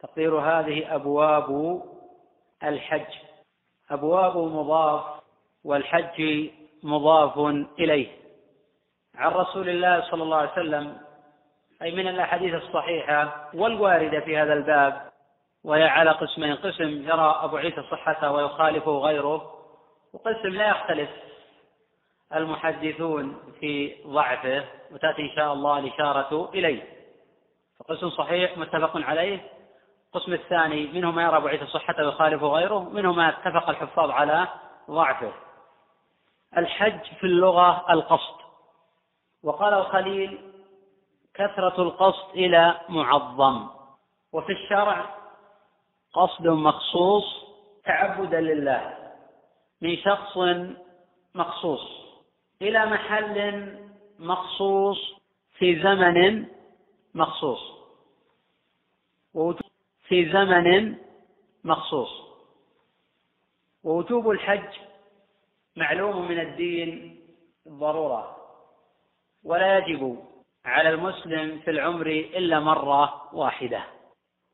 تقدير هذه أبواب الحج. أبواب مضاف والحج مضاف إليه. عن رسول الله صلى الله عليه وسلم أي من الأحاديث الصحيحة والواردة في هذا الباب وهي على قسمين قسم يرى أبو عيسى صحته ويخالفه غيره وقسم لا يختلف المحدثون في ضعفه وتأتي إن شاء الله الإشارة إليه. فقسم صحيح متفق عليه القسم الثاني منه ما يرى عيسى صحته ويخالفه غيره منه ما اتفق الحفاظ على ضعفه. الحج في اللغة القصد. وقال الخليل كثرة القصد إلى معظم. وفي الشرع قصد مخصوص تعبدا لله. من شخص مخصوص إلى محل مخصوص في زمن مخصوص. في زمن مخصوص. ووجوب الحج معلوم من الدين ضرورة ولا يجب على المسلم في العمر إلا مرة واحدة.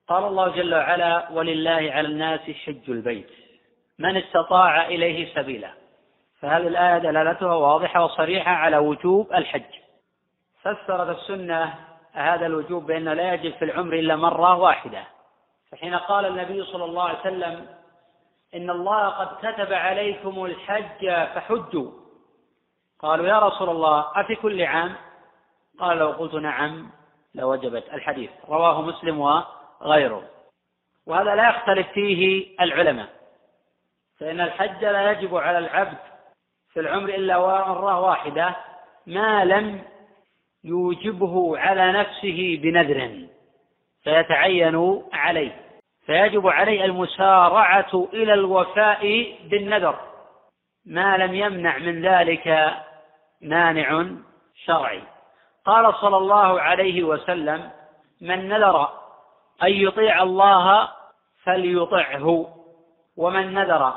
قال الله جل وعلا ولله على الناس حج البيت من استطاع إليه سبيلا. فهذه الآية دلالتها واضحة وصريحة على وجوب الحج. فسرت السنة هذا الوجوب بأنه لا يجب في العمر إلا مرة واحدة. فحين قال النبي صلى الله عليه وسلم إن الله قد كتب عليكم الحج فحجوا. قالوا يا رسول الله أفي كل عام؟ قال لو قلت نعم لوجبت الحديث. رواه مسلم وغيره. وهذا لا يختلف فيه العلماء. فإن الحج لا يجب على العبد في العمر إلا مرة واحدة ما لم يوجبه على نفسه بنذر. فيتعين عليه. فيجب عليه المسارعة إلى الوفاء بالنذر. ما لم يمنع من ذلك مانع شرعي. قال صلى الله عليه وسلم من نذر أن يطيع الله فليطعه ومن نذر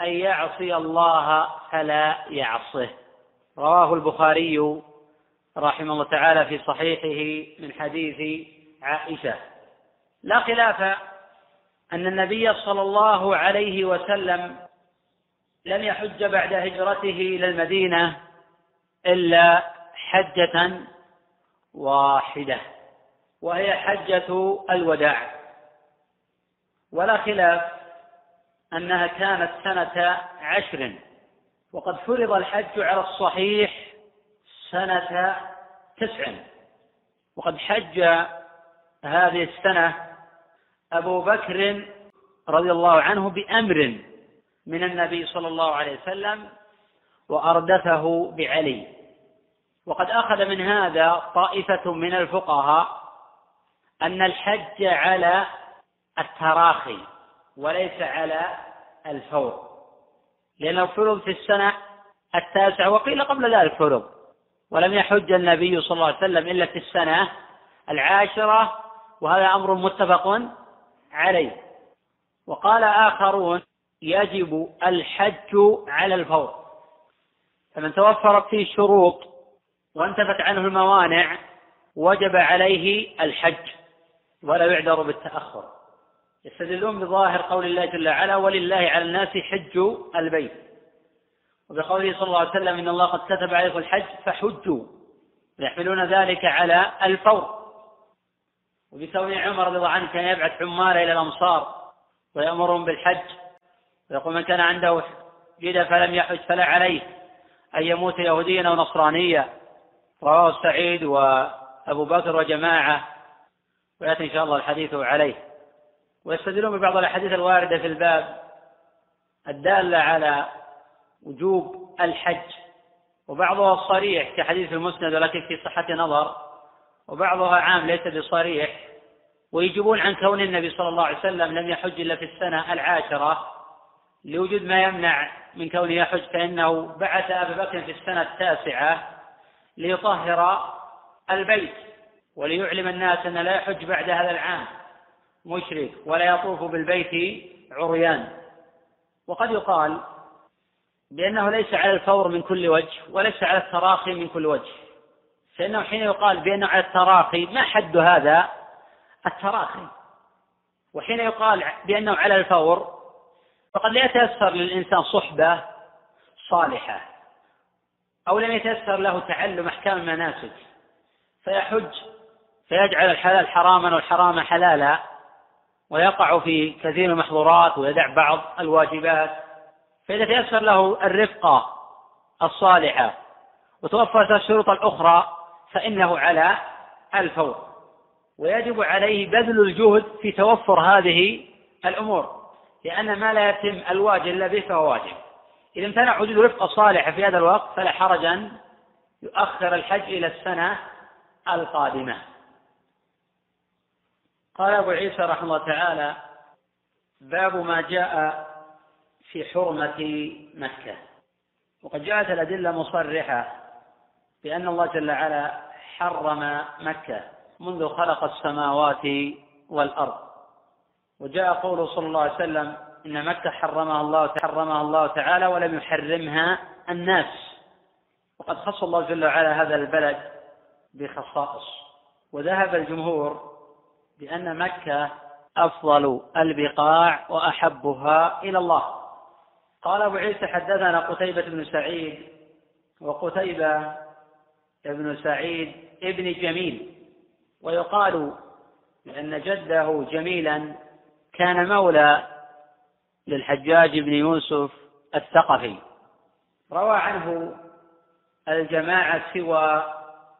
أن يعصي الله فلا يعصه. رواه البخاري رحمه الله تعالى في صحيحه من حديث عائشة. لا خلاف أن النبي صلى الله عليه وسلم لم يحج بعد هجرته إلى المدينة إلا حجة واحدة وهي حجة الوداع. ولا خلاف أنها كانت سنة عشر وقد فرض الحج على الصحيح سنة تسع وقد حج هذه السنة أبو بكر رضي الله عنه بأمر من النبي صلى الله عليه وسلم وأردفه بعلي. وقد أخذ من هذا طائفة من الفقهاء أن الحج على التراخي وليس على الفور. لأنه فرض في السنة التاسعة وقيل قبل ذلك فرض ولم يحج النبي صلى الله عليه وسلم إلا في السنة العاشرة وهذا أمر متفق عليه. وقال آخرون يجب الحج على الفور. فمن توفرت فيه شروط وانتفت عنه الموانع وجب عليه الحج ولا يعذر بالتأخر. يستدلون بظاهر قول الله جل وعلا ولله على الناس حج البيت. وبقوله صلى الله عليه وسلم إن الله قد كتب عليكم الحج فحجوا. يحملون ذلك على الفور. وبكون عمر رضي الله عنه كان يبعث حماله إلى الأمصار ويأمرهم بالحج. ويقول من كان عنده جدة فلم يحج فلا عليه. أن يموت يهوديا أو نصرانيا. رواه سعيد وأبو بكر وجماعة. ويأتي إن شاء الله الحديث عليه. ويستدلون ببعض الأحاديث الواردة في الباب. الدالة على وجوب الحج. وبعضها صريح كحديث المسند ولكن في صحة نظر. وبعضها عام ليس بصريح ويجيبون عن كون النبي صلى الله عليه وسلم لم يحج إلا في السنة العاشرة لوجود ما يمنع من كونه يحج فإنه بعث أبا بكر في السنة التاسعة ليطهر البيت وليعلم الناس أن لا يحج بعد هذا العام مشرك ولا يطوف بالبيت عريان. وقد يقال بأنه ليس على الفور من كل وجه وليس على التراخي من كل وجه. فإنه حين يقال بأنه على التراخي ما حد هذا؟ التراخي. وحين يقال بأنه على الفور فقد لا يتيسر للإنسان صحبة صالحة أو لم يتيسر له تعلم أحكام المناسك. فيحج فيجعل الحلال حراما والحرام حلالا ويقع في كثير من المحظورات ويدع بعض الواجبات. فإذا تيسر له الرفقة الصالحة وتوفرت الشروط الأخرى فإنه على الفور. ويجب عليه بذل الجهد في توفر هذه الأمور لأن ما لا يتم الواجب إلا به فهو واجب. إذا امتنع وجود رفقة صالحة في هذا الوقت فلا حرج أن يؤخر الحج إلى السنة القادمة. قال أبو عيسى رحمه الله تعالى باب ما جاء في حرمة مكة. وقد جاءت الأدلة مصرحة بأن الله جل وعلا حرم مكة منذ خلق السماوات والأرض. وجاء قوله صلى الله عليه وسلم إن مكة حرمها الله حرمها الله تعالى ولم يحرمها الناس. وقد خص الله جل وعلا هذا البلد بخصائص. وذهب الجمهور بأن مكة أفضل البقاع وأحبها إلى الله. قال أبو عيسى حدثنا قتيبة بن سعيد وقتيبة بن سعيد ابن جميل ويقال لأن جده جميلا كان مولى للحجاج بن يوسف الثقفي. روى عنه الجماعة سوى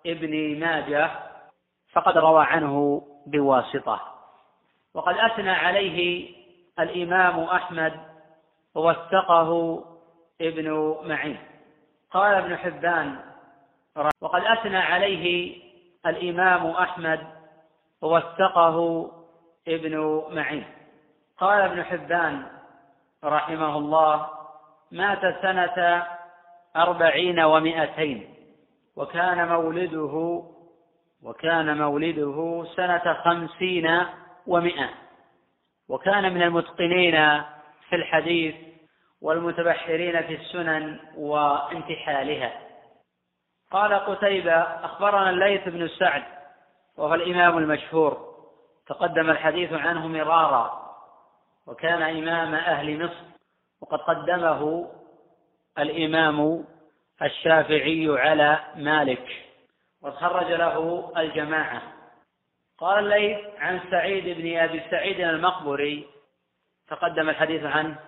ابن ماجه فقد روى عنه بواسطة. وقد أثنى عليه الإمام أحمد ووثقه ابن معين. قال ابن حبان وقد أثنى عليه الإمام أحمد ووثقه ابن معين. قال ابن حبان رحمه الله مات سنة أربعين ومائتين وكان مولده وكان مولده سنة خمسين ومائة وكان من المتقنين في الحديث والمتبحرين في السنن وانتحالها. قال قتيبة أخبرنا الليث بن سعد وهو الإمام المشهور تقدم الحديث عنه مرارا وكان إمام أهل مصر وقد قدمه الإمام الشافعي على مالك وخرج له الجماعة. قال الليث عن سعيد بن أبي سعيد المقبري تقدم الحديث عنه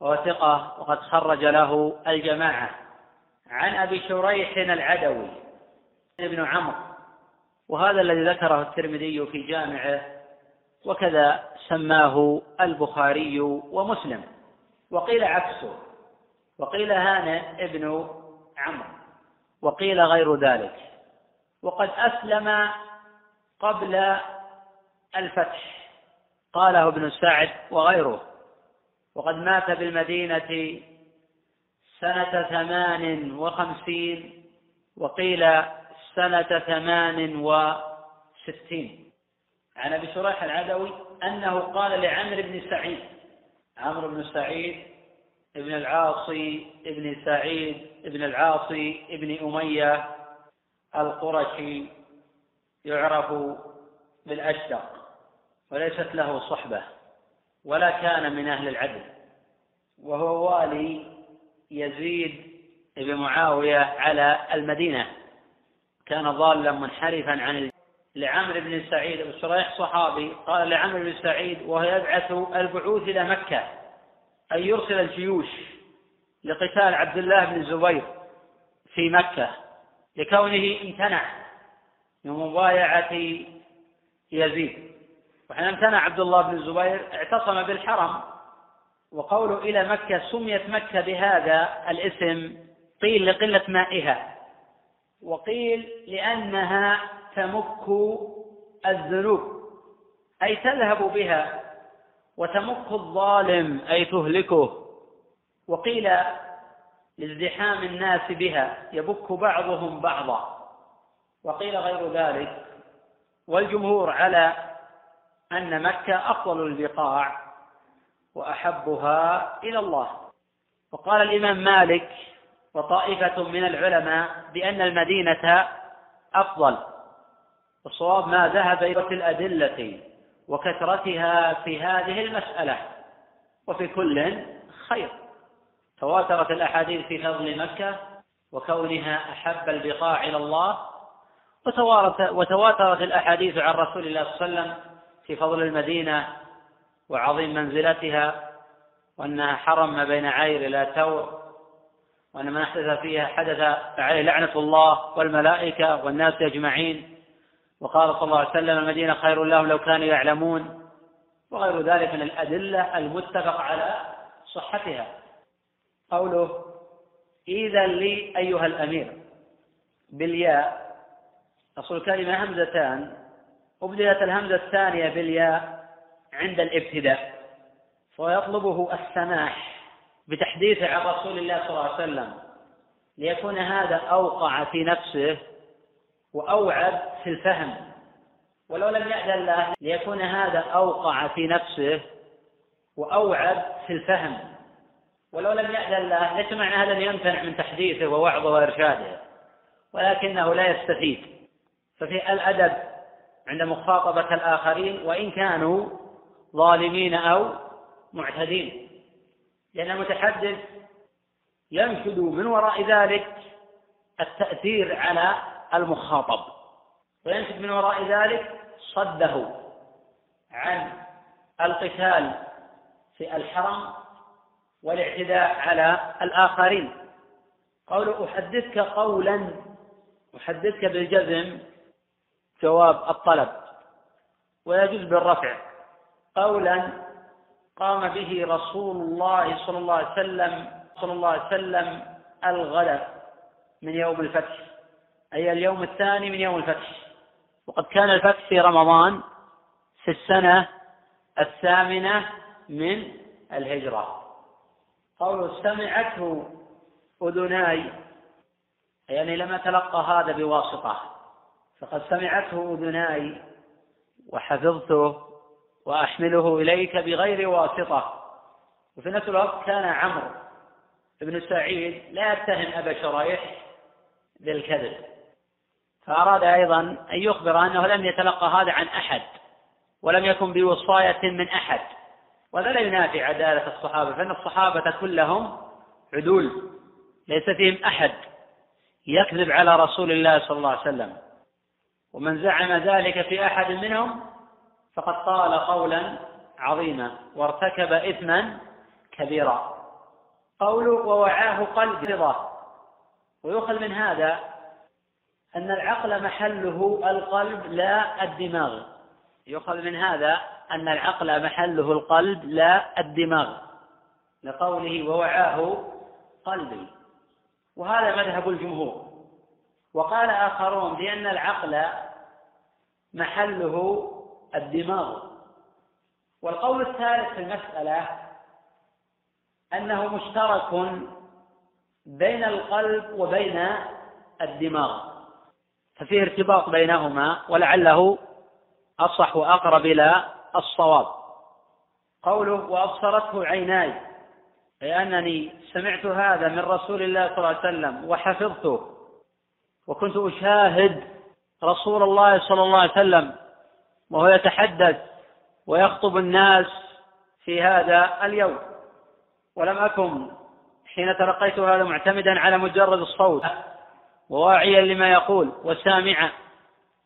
وهو ثقة وقد خرج له الجماعة. عن أبي شريح العدوي ابن عمرو وهذا الذي ذكره الترمذي في جامعه وكذا سماه البخاري ومسلم. وقيل عكسه وقيل هانئ ابن عمرو وقيل غير ذلك. وقد أسلم قبل الفتح قاله ابن سعد وغيره. وقد مات بالمدينة سنة ثمان وخمسين وقيل سنة ثمان وستين. عن أبي شريح العدوي أنه قال لعمرو بن سعيد عمرو بن سعيد ابن العاصي ابن سعيد ابن العاصي ابن أمية القرشي يعرف بالأشدق وليست له صحبة ولا كان من أهل العدل وهو والي يزيد بن معاوية على المدينة. كان ضالا منحرفا عن ال... لعمرو بن سعيد بن شريح صحابي. قال لعمرو بن سعيد وهو يبعث البعوث إلى مكة أن يرسل الجيوش لقتال عبد الله بن الزبير في مكة لكونه امتنع من مبايعة يزيد. وحين امتنع عبد الله بن الزبير اعتصم بالحرم. وقوله إلى مكة سميت مكة بهذا الاسم قيل لقلة مائها. وقيل لأنها تمك الذنوب أي تذهب بها وتمك الظالم أي تهلكه. وقيل لازدحام الناس بها يبك بعضهم بعضا. وقيل غير ذلك والجمهور على أن مكة أفضل البقاع. وأحبها إلى الله. وقال الإمام مالك وطائفة من العلماء بأن المدينة أفضل. والصواب ما ذهب إلى الأدلة وكثرتها في هذه المسألة. وفي كل خير. تواترت الأحاديث في فضل مكة وكونها أحب البقاع إلى الله. وتواترت الأحاديث عن رسول الله صلى الله عليه وسلم في فضل المدينة وعظيم منزلتها وأنها حرم ما بين عير إلى تور وأن من أحدث فيها حدث فعليه لعنة الله والملائكة والناس أجمعين وقال صلى الله عليه وسلم المدينة خير لهم لو كانوا يعلمون وغير ذلك من الأدلة المتفق على صحتها. قوله إذا لي أيها الأمير بالياء. أصل الكلمة همزتان أبدلت الهمزة الثانية بالياء. عند الابتداء. ويطلبه السماح بتحديثه عن رسول الله صلى الله عليه وسلم. ليكون هذا أوقع في نفسه وأوعد في الفهم. ولو لم يأذن له ليكون هذا أوقع في نفسه وأوعد في الفهم. ولو لم يأذن له ليس معنى هذا أن يمتنع من تحديثه ووعظه وإرشاده. ولكنه لا يستفيد. ففي الأدب عند مخاطبة الآخرين وإن كانوا ظالمين أو معتدين. لأن المتحدث ينشد من وراء ذلك التأثير على المخاطب وينشد من وراء ذلك صده عن القتال في الحرم والاعتداء على الآخرين. قول أحدثك قولا أحدثك بالجزم جواب الطلب ويجوز بالرفع. قولا قام به رسول الله صلى الله عليه وسلم صلى الله عليه وسلم الغد من يوم الفتح. أي اليوم الثاني من يوم الفتح. وقد كان الفتح في رمضان في السنة الثامنة من الهجرة. قول سمعته أذناي يعني لم أتلقى هذا بواسطة. فقد سمعته أذناي وحفظته وأحمله إليك بغير واسطة. وفي نفس الوقت كان عمرو بن سعيد لا يتهم أبا شريح بالكذب. فأراد أيضا أن يخبر أنه لم يتلقى هذا عن أحد ولم يكن بوصاية من أحد وهذا لا ينافي عدالة الصحابة فإن الصحابة كلهم عدول ليس فيهم أحد يكذب على رسول الله صلى الله عليه وسلم. ومن زعم ذلك في أحد منهم فقد قال قولا عظيما وارتكب إثما كبيرا. قول ووعاه قلب رضا ويؤخذ من هذا أن العقل محله القلب لا الدماغ. يؤخذ من هذا أن العقل محله القلب لا الدماغ. لقوله ووعاه قلبي وهذا مذهب الجمهور. وقال آخرون بأن العقل محله الدماغ. والقول الثالث في المسألة أنه مشترك بين القلب وبين الدماغ. ففيه ارتباط بينهما ولعله أصح وأقرب إلى الصواب. قوله وأبصرته عيناي أي أنني سمعت هذا من رسول الله صلى الله عليه وسلم وحفظته وكنت أشاهد رسول الله صلى الله عليه وسلم وهو يتحدث ويخطب الناس في هذا اليوم. ولم أكن حين تلقيت هذا معتمدا على مجرد الصوت وواعيا لما يقول وسامعا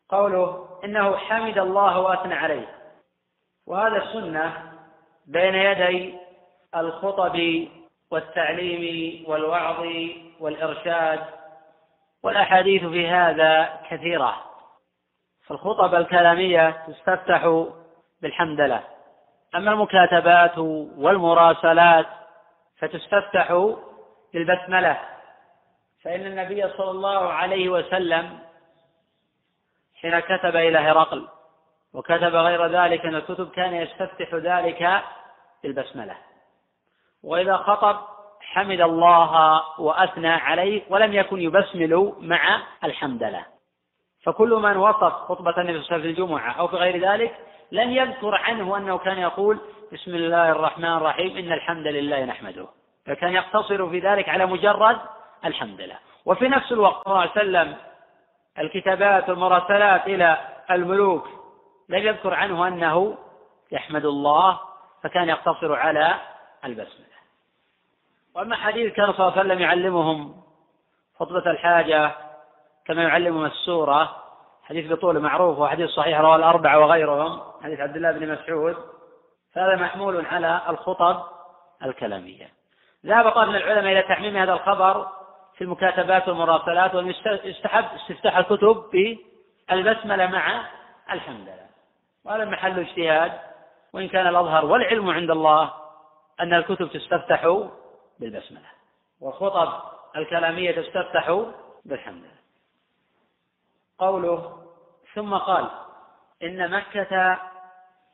قوله إنه حمد الله وأثنى عليه. وهذا السنة بين يدي الخطب والتعليم والوعظ والإرشاد والأحاديث في هذا كثيرة. فالخطب الكلامية تستفتح بالحمد لله أما المكاتبات والمراسلات فتستفتح بالبسملة. فإن النبي صلى الله عليه وسلم حين كتب إلى هرقل وكتب غير ذلك من الكتب كان يستفتح ذلك بالبسملة. وإذا خطب حمد الله وأثنى عليه ولم يكن يبسمل مع الحمد لله فكل من وصف خطبة النبي صلى الله عليه وسلم في الجمعة أو في غير ذلك لم يذكر عنه أنه كان يقول بسم الله الرحمن الرحيم إن الحمد لله نحمده. فكان يقتصر في ذلك على مجرد الحمد لله. وفي نفس الوقت صلى الله عليه وسلم الكتابات والمراسلات إلى الملوك لم يذكر عنه أنه يحمد الله فكان يقتصر على البسملة. وأما حديث كان صلى الله عليه وسلم يعلمهم خطبة الحاجة كما يعلمهم السورة حديث بطول معروف وحديث صحيح رواه الأربعة وغيرهم حديث عبد الله بن مسعود. فهذا محمول على الخطب الكلامية. ذهب طائفة من العلماء إلى تحميم هذا الخبر في المكاتبات والمراسلات ويستحب استفتاح الكتب بالبسملة مع الحمد لله وهذا محل اجتهاد وإن كان الأظهر والعلم عند الله أن الكتب تستفتح بالبسملة والخطب الكلامية تستفتح بالحمد لله قوله ثم قال إن مكة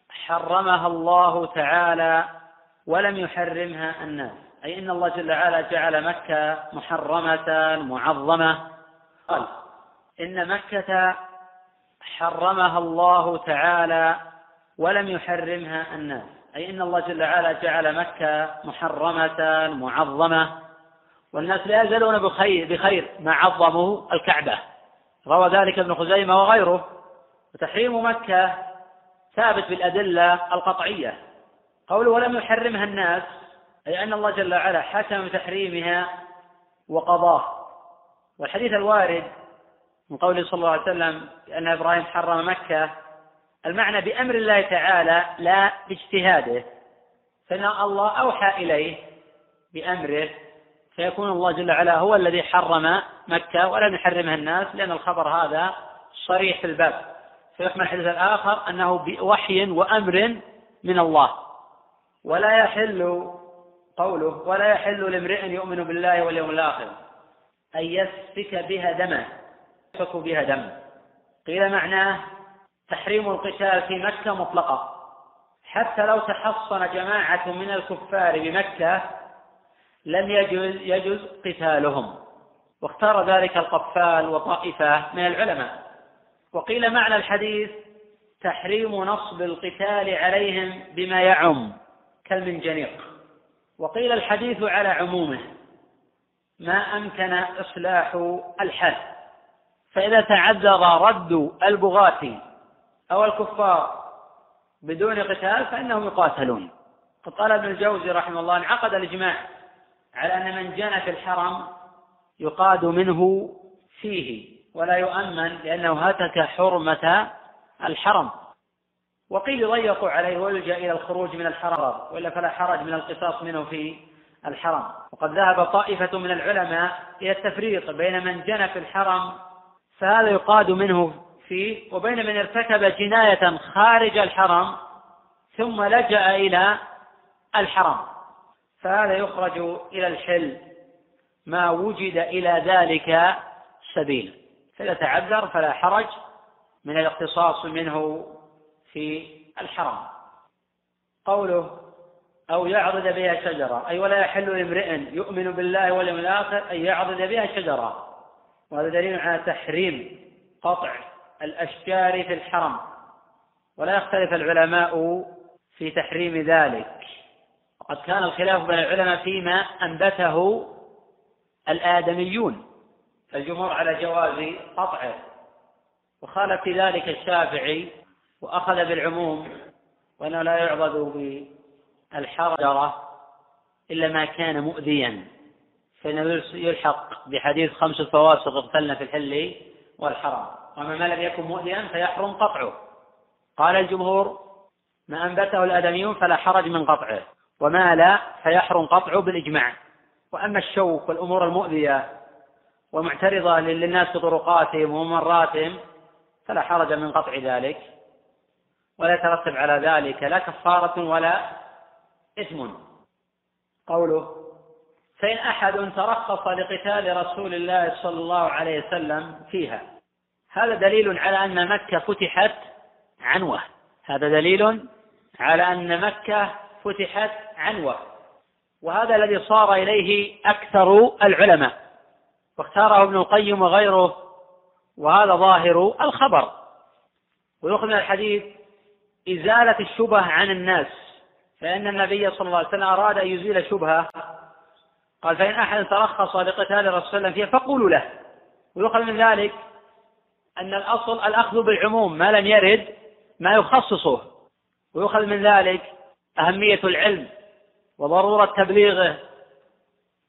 حرمها الله تعالى ولم يحرمها الناس. أي إن الله جل وعلا جعل مكة محرمة معظمة. قال إن مكة حرمها الله تعالى ولم يحرمها الناس. أي إن الله جل وعلا جعل مكة محرمة معظمة. والناس لا يزالون بخير بخير ما عظموا الكعبة. روى ذلك ابن خزيمة وغيره. وتحريم مكة ثابت بالأدلة القطعية. قوله ولم يحرمها الناس أي أن الله جل وعلا حكم بتحريمها وقضاه. والحديث الوارد من قوله صلى الله عليه وسلم أن إبراهيم حرم مكة المعنى بأمر الله تعالى لا باجتهاده فإن الله أوحى إليه بأمره فيكون الله جل وعلا هو الذي حرم مكة ولم يحرمها الناس لأن الخبر هذا صريح في الباب. فيحمل الحديث الآخر أنه بوحي وأمر من الله. ولا يحل قوله ولا يحل لامرئ يؤمن بالله واليوم الآخر أن يسفك بها دما يسفك بها دم قيل معناه تحريم القتال في مكة مطلقة. حتى لو تحصن جماعة من الكفار بمكة لم يجوز يجوز قتالهم. واختار ذلك القفال وطائفة من العلماء. وقيل معنى الحديث تحريم نصب القتال عليهم بما يعم كالمنجنيق. وقيل الحديث على عمومه. ما أمكن إصلاح الحال فإذا تعذر رد البغاة أو الكفار بدون قتال فإنهم يقاتلون. قد قال ابن الجوزي رحمه الله انعقد الإجماع. على أن من جنى في الحرم يقاد منه فيه ولا يؤمن لأنه هتك حرمة الحرم. وقيل يضيق عليه ويلجأ إلى الخروج من الحرم وإلا فلا حرج من القصاص منه في الحرم. وقد ذهب طائفة من العلماء إلى التفريق بين من جنى في الحرم فهذا يقاد منه فيه وبين من ارتكب جناية خارج الحرم ثم لجأ إلى الحرم. فهذا يخرج إلى الحل. ما وجد إلى ذلك سبيل. فإذا تعذر فلا حرج من الاقتصاص منه في الحرم قوله أو يعضد بها شجرة أي ولا يحل لامرئ يؤمن بالله واليوم الآخر أن يعضد بها شجرة. وهذا دليل على تحريم قطع الأشجار في الحرم. ولا يختلف العلماء في تحريم ذلك. وقد كان الخلاف بين العلماء فيما أنبته الآدميون الجمهور على جواز قطعه وخالف في ذلك الشافعي وأخذ بالعموم وأنه لا يعبد بالحرجرة إلا ما كان مؤذيا. فإنه يلحق بحديث خمس فواسق اغتلن في الحل والحرم وما ما لم يكن مؤذيا فيحرم قطعه. قال الجمهور ما أنبته الآدميون فلا حرج من قطعه. وما لا فيحرم قطعه بالإجماع. وأما الشوك والأمور المؤذية ومعترضة للناس في طرقاتهم وممراتهم فلا حرج من قطع ذلك. ولا يترتب على ذلك لا كفارة ولا إثم. قوله فإن أحد ترخص لقتال رسول الله صلى الله عليه وسلم فيها. هذا دليل على أن مكة فتحت عنوة. هذا دليل على أن مكة فتحت عنوة وهذا الذي صار إليه أكثر العلماء واختاره ابن القيم وغيره وهذا ظاهر الخبر. ويؤخذ من الحديث إزالة الشبه عن الناس فإن النبي صلى الله عليه وسلم أراد أن يزيل شبهة قال فإن أحد ترخص لقتال الرسول صلى الله عليه وسلم فيها فقولوا له. ويؤخذ من ذلك أن الأصل الأخذ بالعموم ما لم يرد ما يخصصه. ويؤخذ من ذلك أهمية العلم وضرورة تبليغه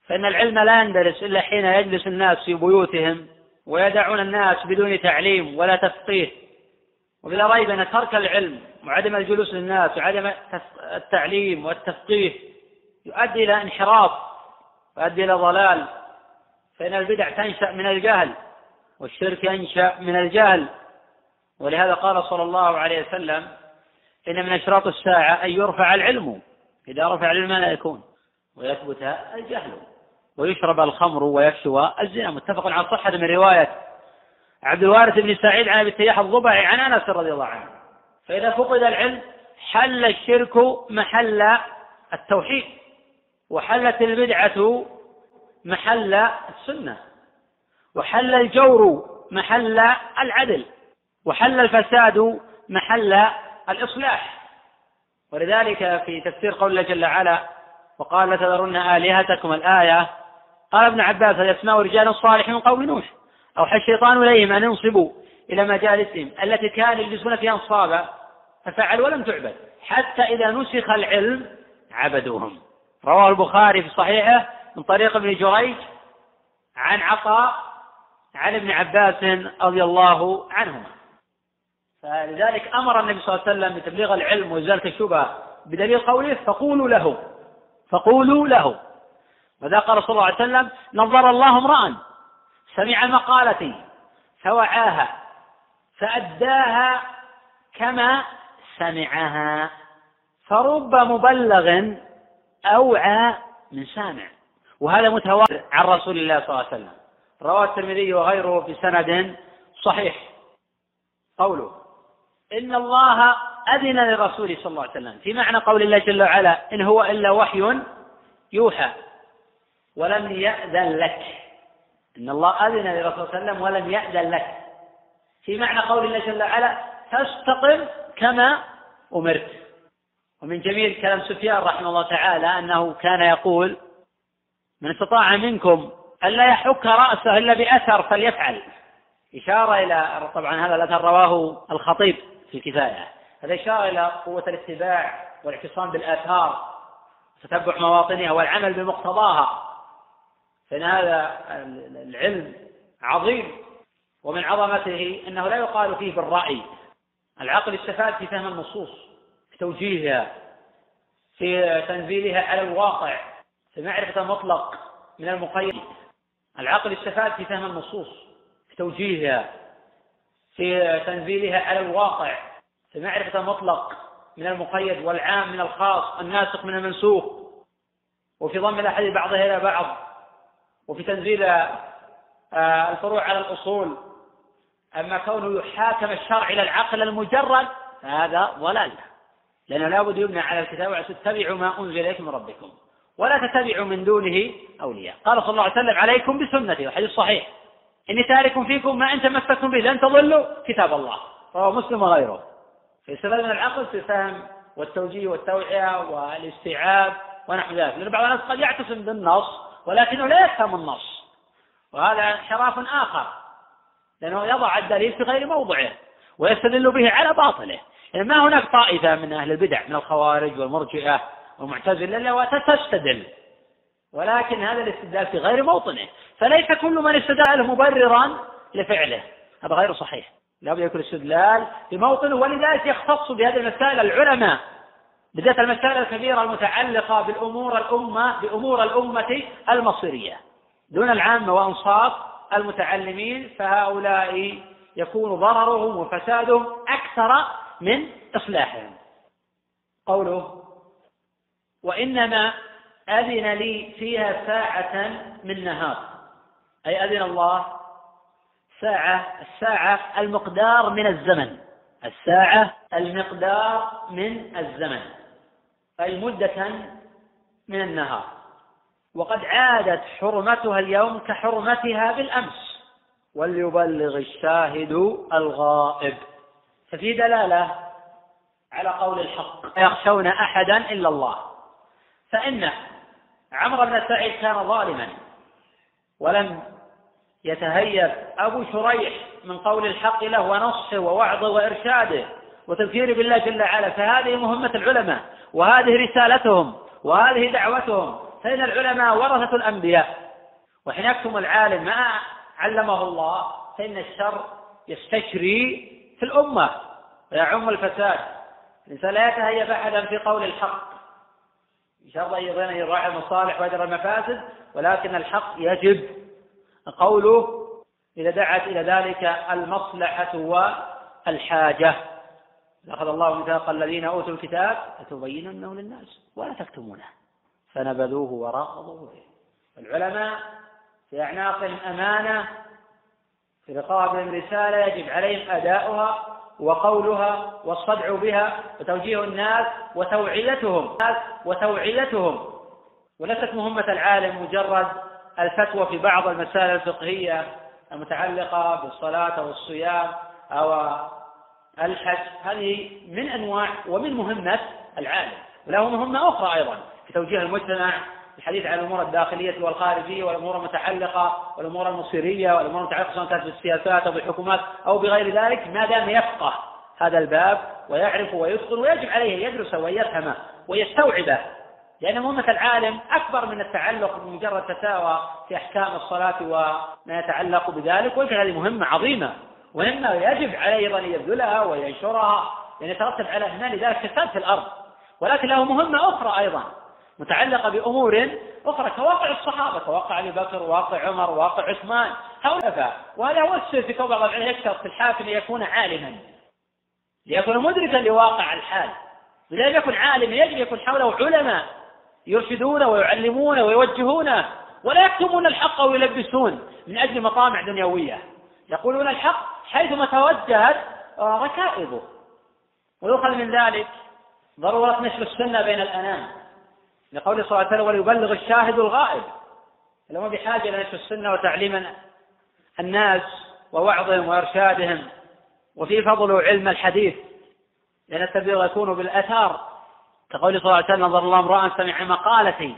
فإن العلم لا يندرس إلا حين يجلس الناس في بيوتهم ويدعون الناس بدون تعليم ولا تفقيه. وبلا ريب أن ترك العلم وعدم الجلوس للناس وعدم التعليم والتفقيه يؤدي إلى انحراف ويؤدي إلى ضلال. فإن البدع تنشأ من الجهل والشرك ينشأ من الجهل. ولهذا قال صلى الله عليه وسلم إن من أشراط الساعة أن يرفع العلم. إذا رفع العلم لا يكون؟ ويثبت الجهل. ويشرب الخمر ويفشو الزنا. متفق على صحة من رواية عبد الوارث بن سعيد عن أبي التياح الضبعي عن أنس رضي الله عنه. فإذا فقد العلم حل الشرك محل التوحيد. وحلت البدعة محل السنة. وحل الجور محل العدل. وحل الفساد محل الإصلاح. ولذلك في تفسير قول الله جل وعلا وقال لتذرن آلهتكم الآية. قال ابن عباس الأسماء رجال صالح من قوم نوح. أوحى الشيطان إليهم أن ينصبوا إلى مجالسهم التي كانوا يجلسون فيها أنصابا ففعلوا ولم تعبد حتى إذا نسخ العلم عبدوهم. رواه البخاري في صحيحه من طريق ابن جريج عن عطاء عن ابن عباس رضي الله عنهما. فلذلك أمر النبي صلى الله عليه وسلم بتبليغ العلم وإزالة الشبهة بدليل قوله فقولوا له فقولوا له. وذا قال صلى الله عليه وسلم؟ نظر الله امرأ سمع مقالتي فوعاها فأداها كما سمعها فرب مبلغ أوعى من سامع. وهذا متواتر عن رسول الله صلى الله عليه وسلم. رواه الترمذي وغيره بسند صحيح. قوله إن الله أذن لرسوله صلى الله عليه وسلم. في معنى قول الله جل وعلا إن هو إلا وحي يوحى ولم يأذن لك. إن الله أذن للرسول صلى الله عليه وسلم ولم يأذن لك. في معنى قول الله جل وعلا فاستقم كما أمرت. ومن جميل كلام سفيان رحمه الله تعالى أنه كان يقول من استطاع منكم ألا يحك رأسه إلا بأثر فليفعل. إشارة إلى طبعا هذا الأثر رواه الخطيب. في الكفاية. هذا إشارة إلى قوة الاتباع والاعتصام بالآثار تتبع مواطنها والعمل بمقتضاها. فإن هذا العلم عظيم ومن عظمته أنه لا يقال فيه بالرأي. العقل استفاد في فهم النصوص في توجيهها في تنزيلها على الواقع في معرفة المطلق من المقيد. العقل استفاد في فهم النصوص في توجيهها. في تنزيلها على الواقع في معرفة المطلق من المقيد والعام من الخاص الناسخ من المنسوخ. وفي ضم الأحاديث بعضها إلى بعض. وفي تنزيل آه، الفروع على الأصول. أما كونه يحاكم الشرع إلى العقل المجرد فهذا ضلال. لأنه لابد يبنى على الكتاب وعلى اتبعوا ما أنزل إليكم من ربكم. ولا تتبعوا من دونه أولياء. قال صلى الله عليه وسلم عليكم بسنتي وحديث صحيح. إني تارك فيكم ما إن تمسكتم به لن تضلوا كتاب الله. رواه مسلم وغيره. فيستفاد من العقل في الفهم والتوجيه والتوعية والاستيعاب ونحو ذلك. لأن بعض الناس قد يعتصم بالنص ولكنه لا يفهم النص. وهذا انحراف آخر لأنه يضع الدليل في غير موضعه ويستدل به على باطله. يعني ما هناك طائفة من أهل البدع من الخوارج والمرجئة والمعتزلة إلا تستدل ولكن هذا الاستدلال في غير موطنه. فليس كل من استدل مبررا لفعله. هذا غير صحيح. لابد يكون الاستدلال في موطنه ولذلك يختص بهذه المسائل العلماء بالذات المسائل الكبيرة المتعلقة بالأمور الأمة بأمور الأمة المصيرية. دون العامة وأنصاف المتعلمين فهؤلاء يكون ضررهم وفسادهم أكثر من إصلاحهم. قوله وإنما أذن لي فيها ساعة من نهار. أي أذن الله ساعة الساعة المقدار من الزمن. الساعة المقدار من الزمن. أي مدة من النهار. وقد عادت حرمتها اليوم كحرمتها بالأمس. وليبلغ الشاهد الغائب. ففي دلالة على قول الحق. يخشون أحدا إلا الله. فإن عمرو بن سعيد كان ظالما. ولم يتهيب أبو شريح من قول الحق له ونصحه ووعظه وإرشاده وتذكير بالله جل وعلا فهذه مهمة العلماء وهذه رسالتهم وهذه دعوتهم. فإن العلماء ورثة الأنبياء وحين يكتم العالم ما علمه الله فإن الشر يستشري في الأمة ويعم الفساد. الإنسان لا يتهيب أحدا في قول الحق. إن شاء الله يظن يراعي المصالح ويدرى المفاسد ولكن الحق يجب قوله إذا دعت إلى ذلك المصلحة والحاجة. أخذ الله ميثاق الذين أوتوا الكتاب لتبيننه للناس ولا تكتمونه. فنبذوه وراء ظهورهم العلماء في أعناقهم أمانة في رقابهم رسالة يجب عليهم أداؤها وقولها والصدع بها وتوجيه الناس وتوعيتهم. وتوعيتهم. وليست مهمة العالم مجرد الفتوى في بعض المسائل الفقهية المتعلقة بالصلاة أو الصيام أو الحج. هذه من أنواع ومن مهمة العالم وله مهمة أخرى أيضا في توجيه المجتمع الحديث عن الأمور الداخلية والخارجية والأمور المتعلقة والأمور المصيرية والأمور المتعلقة سواء كانت بالسياسات أو بالحكومات أو بغير ذلك ما دام يفقه هذا الباب ويعرف ويتقن ويجب عليه أن يدرسه ويفهمه ويستوعبه لأن مهمة العالم أكبر من التعلق بمجرد فتاوى في أحكام الصلاة وما يتعلق بذلك ولكن هذه مهمة عظيمة. مهمة يجب عليه أيضا أن يبذلها وينشرها لأن يترتب على هنا لذلك فساد في الأرض. ولكن له مهمة أخرى أيضا متعلقة بأمور أخرى كواقع الصحابة كواقع أبي بكر وواقع عمر وواقع عثمان هؤلاء. وهذا هو السر في كون بعض يشترط في الحاكم ليكون عالما. ليكون مدركا لواقع الحال. إذا لم يكن عالما يجب يكون حوله علماء. يرشدونه ويعلمونه ويوجهونه ولا يكتمون الحق ويلبسون من أجل مطامع دنيوية. يقولون الحق حيثما توجهت ركائبه. ويؤخذ من ذلك ضرورة نشر السنة بين الأنام. لقول صلى الله عليه وسلم وليبلغ الشاهد الغائب. لهم بحاجة إلى نشر السنة وتعليم الناس ووعظهم وإرشادهم وفي فضل علم الحديث؟ لأن التبليغ يكون بالأثار. كقول صلى الله عليه وسلم نظر الله امرأ سمع مقالتي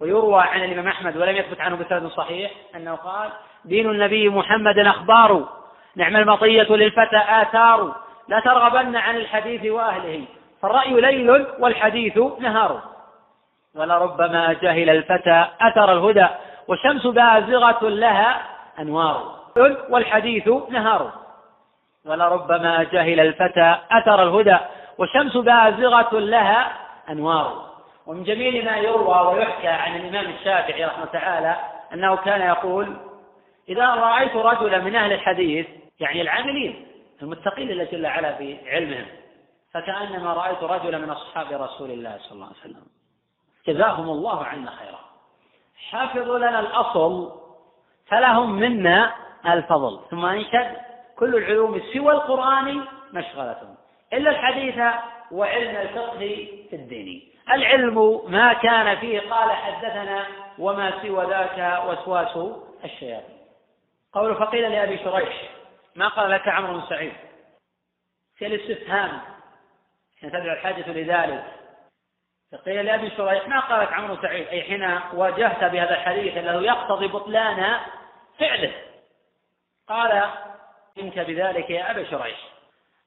ويروى عن الإمام أحمد ولم يثبت عنه بسند صحيح أنه قال دين النبي محمد أخبار نعم المطية للفتى آثار لا ترغبن عن الحديث وأهله فالرأي ليل والحديث نهار. ولربما جهل الفتى أثر الهدى والشمس بازغة لها أنوار. والحديث نهار. ولربما جهل الفتى أثر الهدى والشمس بازغة لها أنوار. ومن جميل ما يروى ويحكى عن الإمام الشافعي رحمه تعالى أنه كان يقول إذا رأيت رجلا من أهل الحديث يعني العاملين المتقين لله جل وعلا في علمهم فكأنما رأيت رجلا من أصحاب رسول الله صلى الله عليه وسلم. جزاهم الله عنا خيرا. حافظوا لنا الأصل فلهم منا الفضل. ثم أنشد كل العلوم سوى القرآن مشغلة. إلا الحديث وعلم الفقه في الدين. العلم ما كان فيه قال حدثنا وما سوى ذاك وسواس الشياطين. قول فقيل لأبي شريح ما قال لك عمرو بن سعيد؟ في الاستفهام حين تدعو الحاجة لذلك. فقيل لأبي شريح ما قالت عمرو سعيد؟ أي حين واجهت بهذا الحديث الذي يقتضي بطلان فعله. قال منك بذلك يا أبا شريح.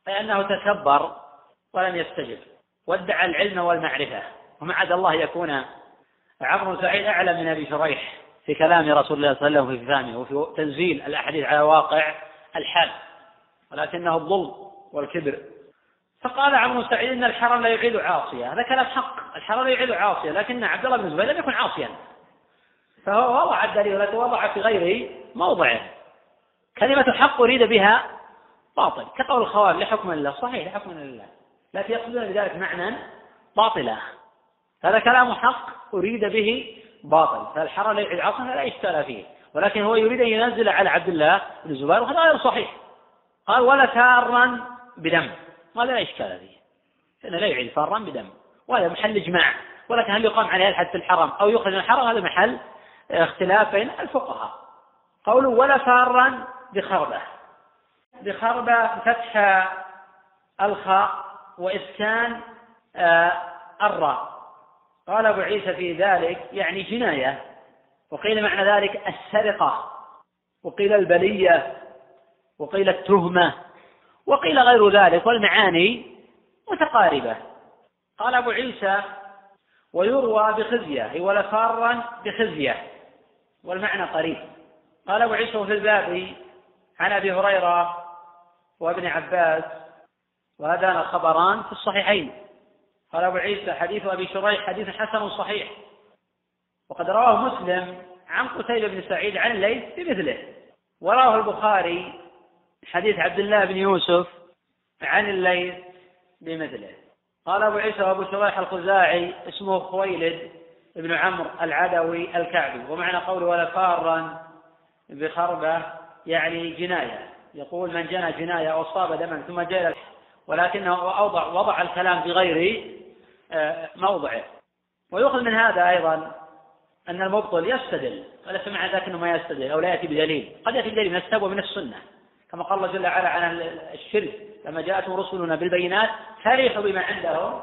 أي أنه تكبر ولم يستجب وادعى العلم والمعرفة. ومعد الله يكون عمرو سعيد أعلم من أبي شريح في كلام رسول الله صلى الله عليه وسلم في فهمه وفي تنزيل الأحاديث على واقع الحال ولكنه الظلم والكبر. فقال عمرو سعيد إن الحرم لا يعيد عاصيا هذا كلام حق الحرم لا يعيد عاصيا لكن عبد الله بن الزبير لم يكن عاصيا. فهو وضع الدليل ولكن وضع في غير موضعه كلمة حق أريد بها باطل. كقول الخوارج لحكم الله. صحيح لحكم الله. لكن يقصدون بذلك معنى باطلا هذا كلام حق أريد به باطل. يعيد عاصيا لا إشكال فيه. ولكن هو يريد أن ينزل على عبد الله بن الزبير وهذا غير صحيح. قال ولا تارا بدم. قال لا إشكال فيه. لأنه لا يعيد فارا بدم. وهذا محل إجماع. ولكن هل يقام عليه الحد في الحرم أو يخرج من الحرم؟ هذا محل اختلاف بين الفقهاء. قوله ولا فارا بخربة. بخربة فتح الخاء وإسكان آه، الراء. قال أبو عيسى في ذلك يعني جناية. وقيل معنى ذلك السرقة. وقيل البلية. وقيل التهمة. وقيل غير ذلك والمعاني متقاربة. قال أبو عيسى ويروى بخزية أي ولا فارا بخزية. والمعنى قريب. قال أبو عيسى في الباب عن أبي هريرة وابن عباس وهذان الخبران في الصحيحين. قال أبو عيسى حديث أبي شريح حديث حسن صحيح. وقد رواه مسلم عن قتيبة بن سعيد عن الليث بمثله ورواه البخاري حديث عبد الله بن يوسف عن الليث بمثله قال أبو عيسى وأبو شريح الخزاعي اسمه خويلد بن عمرو العدوي الكعبي. ومعنى قوله ولا فارا بخربة يعني جناية. يقول من جنى جناية أو صاب دما ثم جاء ولكنه أوضع وضع الكلام في غير آه، موضعه. ويؤخذ من هذا أيضا أن المبطل يستدل. وليس معنى ذلك أنه ما يستدل أو لا يأتي بدليل. قد يأتي بدليل من الكتاب ومن السنة. كما قال الله جل وعلا عن الشرك لما جاءتهم رسلنا بالبينات فرحوا بما عندهم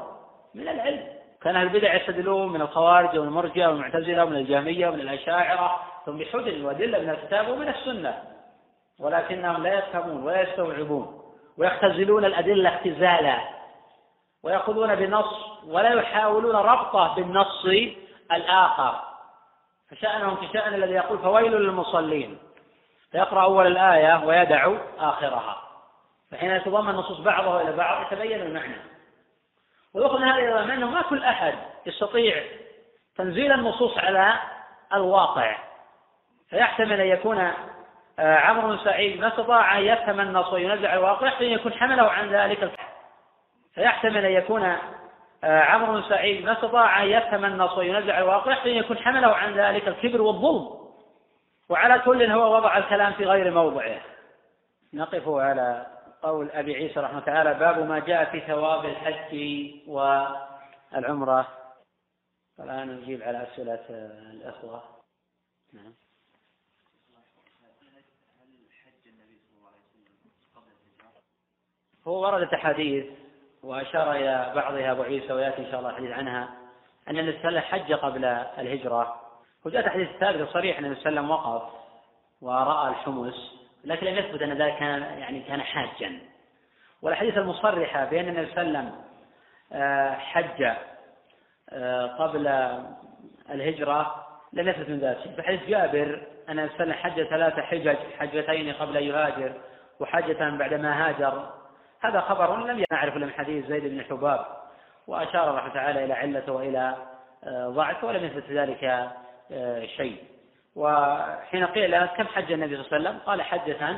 من العلم. كان أهل البدع يستدلون من الخوارج ومن المرجئة والمعتزلة ومن الجهمية ومن الأشاعرة ثم بحجج وأدلة من الكتاب ومن السنة. ولكنهم لا يفهمون ولا يستوعبون ويختزلون الأدلة اختزالا ويأخذون بالنص ولا يحاولون ربطه بالنص الآخر فشأنهم كشأن الذي يقول فويل للمصلين فيقرأ أول الآية ويدع آخرها فحين يتضمن النصوص بعضها إلى بعض يتبين المعنى ويؤخذ هذا إلى أنه ما كل أحد يستطيع تنزيل النصوص على الواقع فيحتمل أن يكون عمرو بن سعيد ما استطاع أن يفهم النص وينزل على الواقع يحتمل أن يكون حمله عن ذلك. فيحتمل أن يكون آه، عمرو بن سعيد ما استطاع أن يفهم النص وينزع الواقع حين يكون حمله عن ذلك الكبر والظلم. وعلى كل هو وضع الكلام في غير موضعه. نقف على قول أبي عيسى رحمه تعالى باب ما جاء في ثواب الحج والعمرة. الآن نجيب على أسئلة الأخوة. نعم. هو وردت أحاديث وأشار إلى بعضها أبو عيسى ويأتي إن شاء الله الحديث عنها أن النبي صلى الله عليه وسلم حج قبل الهجرة. وجاءت حديث ثابت صريح أن النبي صلى الله عليه وسلم وقف ورأى الحمص لكن لم يثبت أن ذلك كان يعني كان حاجا. والحديث المصرحة بأن النبي صلى الله عليه وسلم آه، حج آه، قبل الهجرة لم يثبت من ذلك. في حديث جابر أن النبي صلى الله عليه وسلم حج ثلاث حجج حجتين قبل أن يهاجر وحجة بعدما هاجر. هذا خبر لم يعرف من حديث زيد بن حباب وأشار الله تعالى إلى علته وإلى آه، ضعفه ولم يثبت ذلك آه، شيء. وحين قيل كم حج النبي صلى الله عليه وسلم؟ قال حجة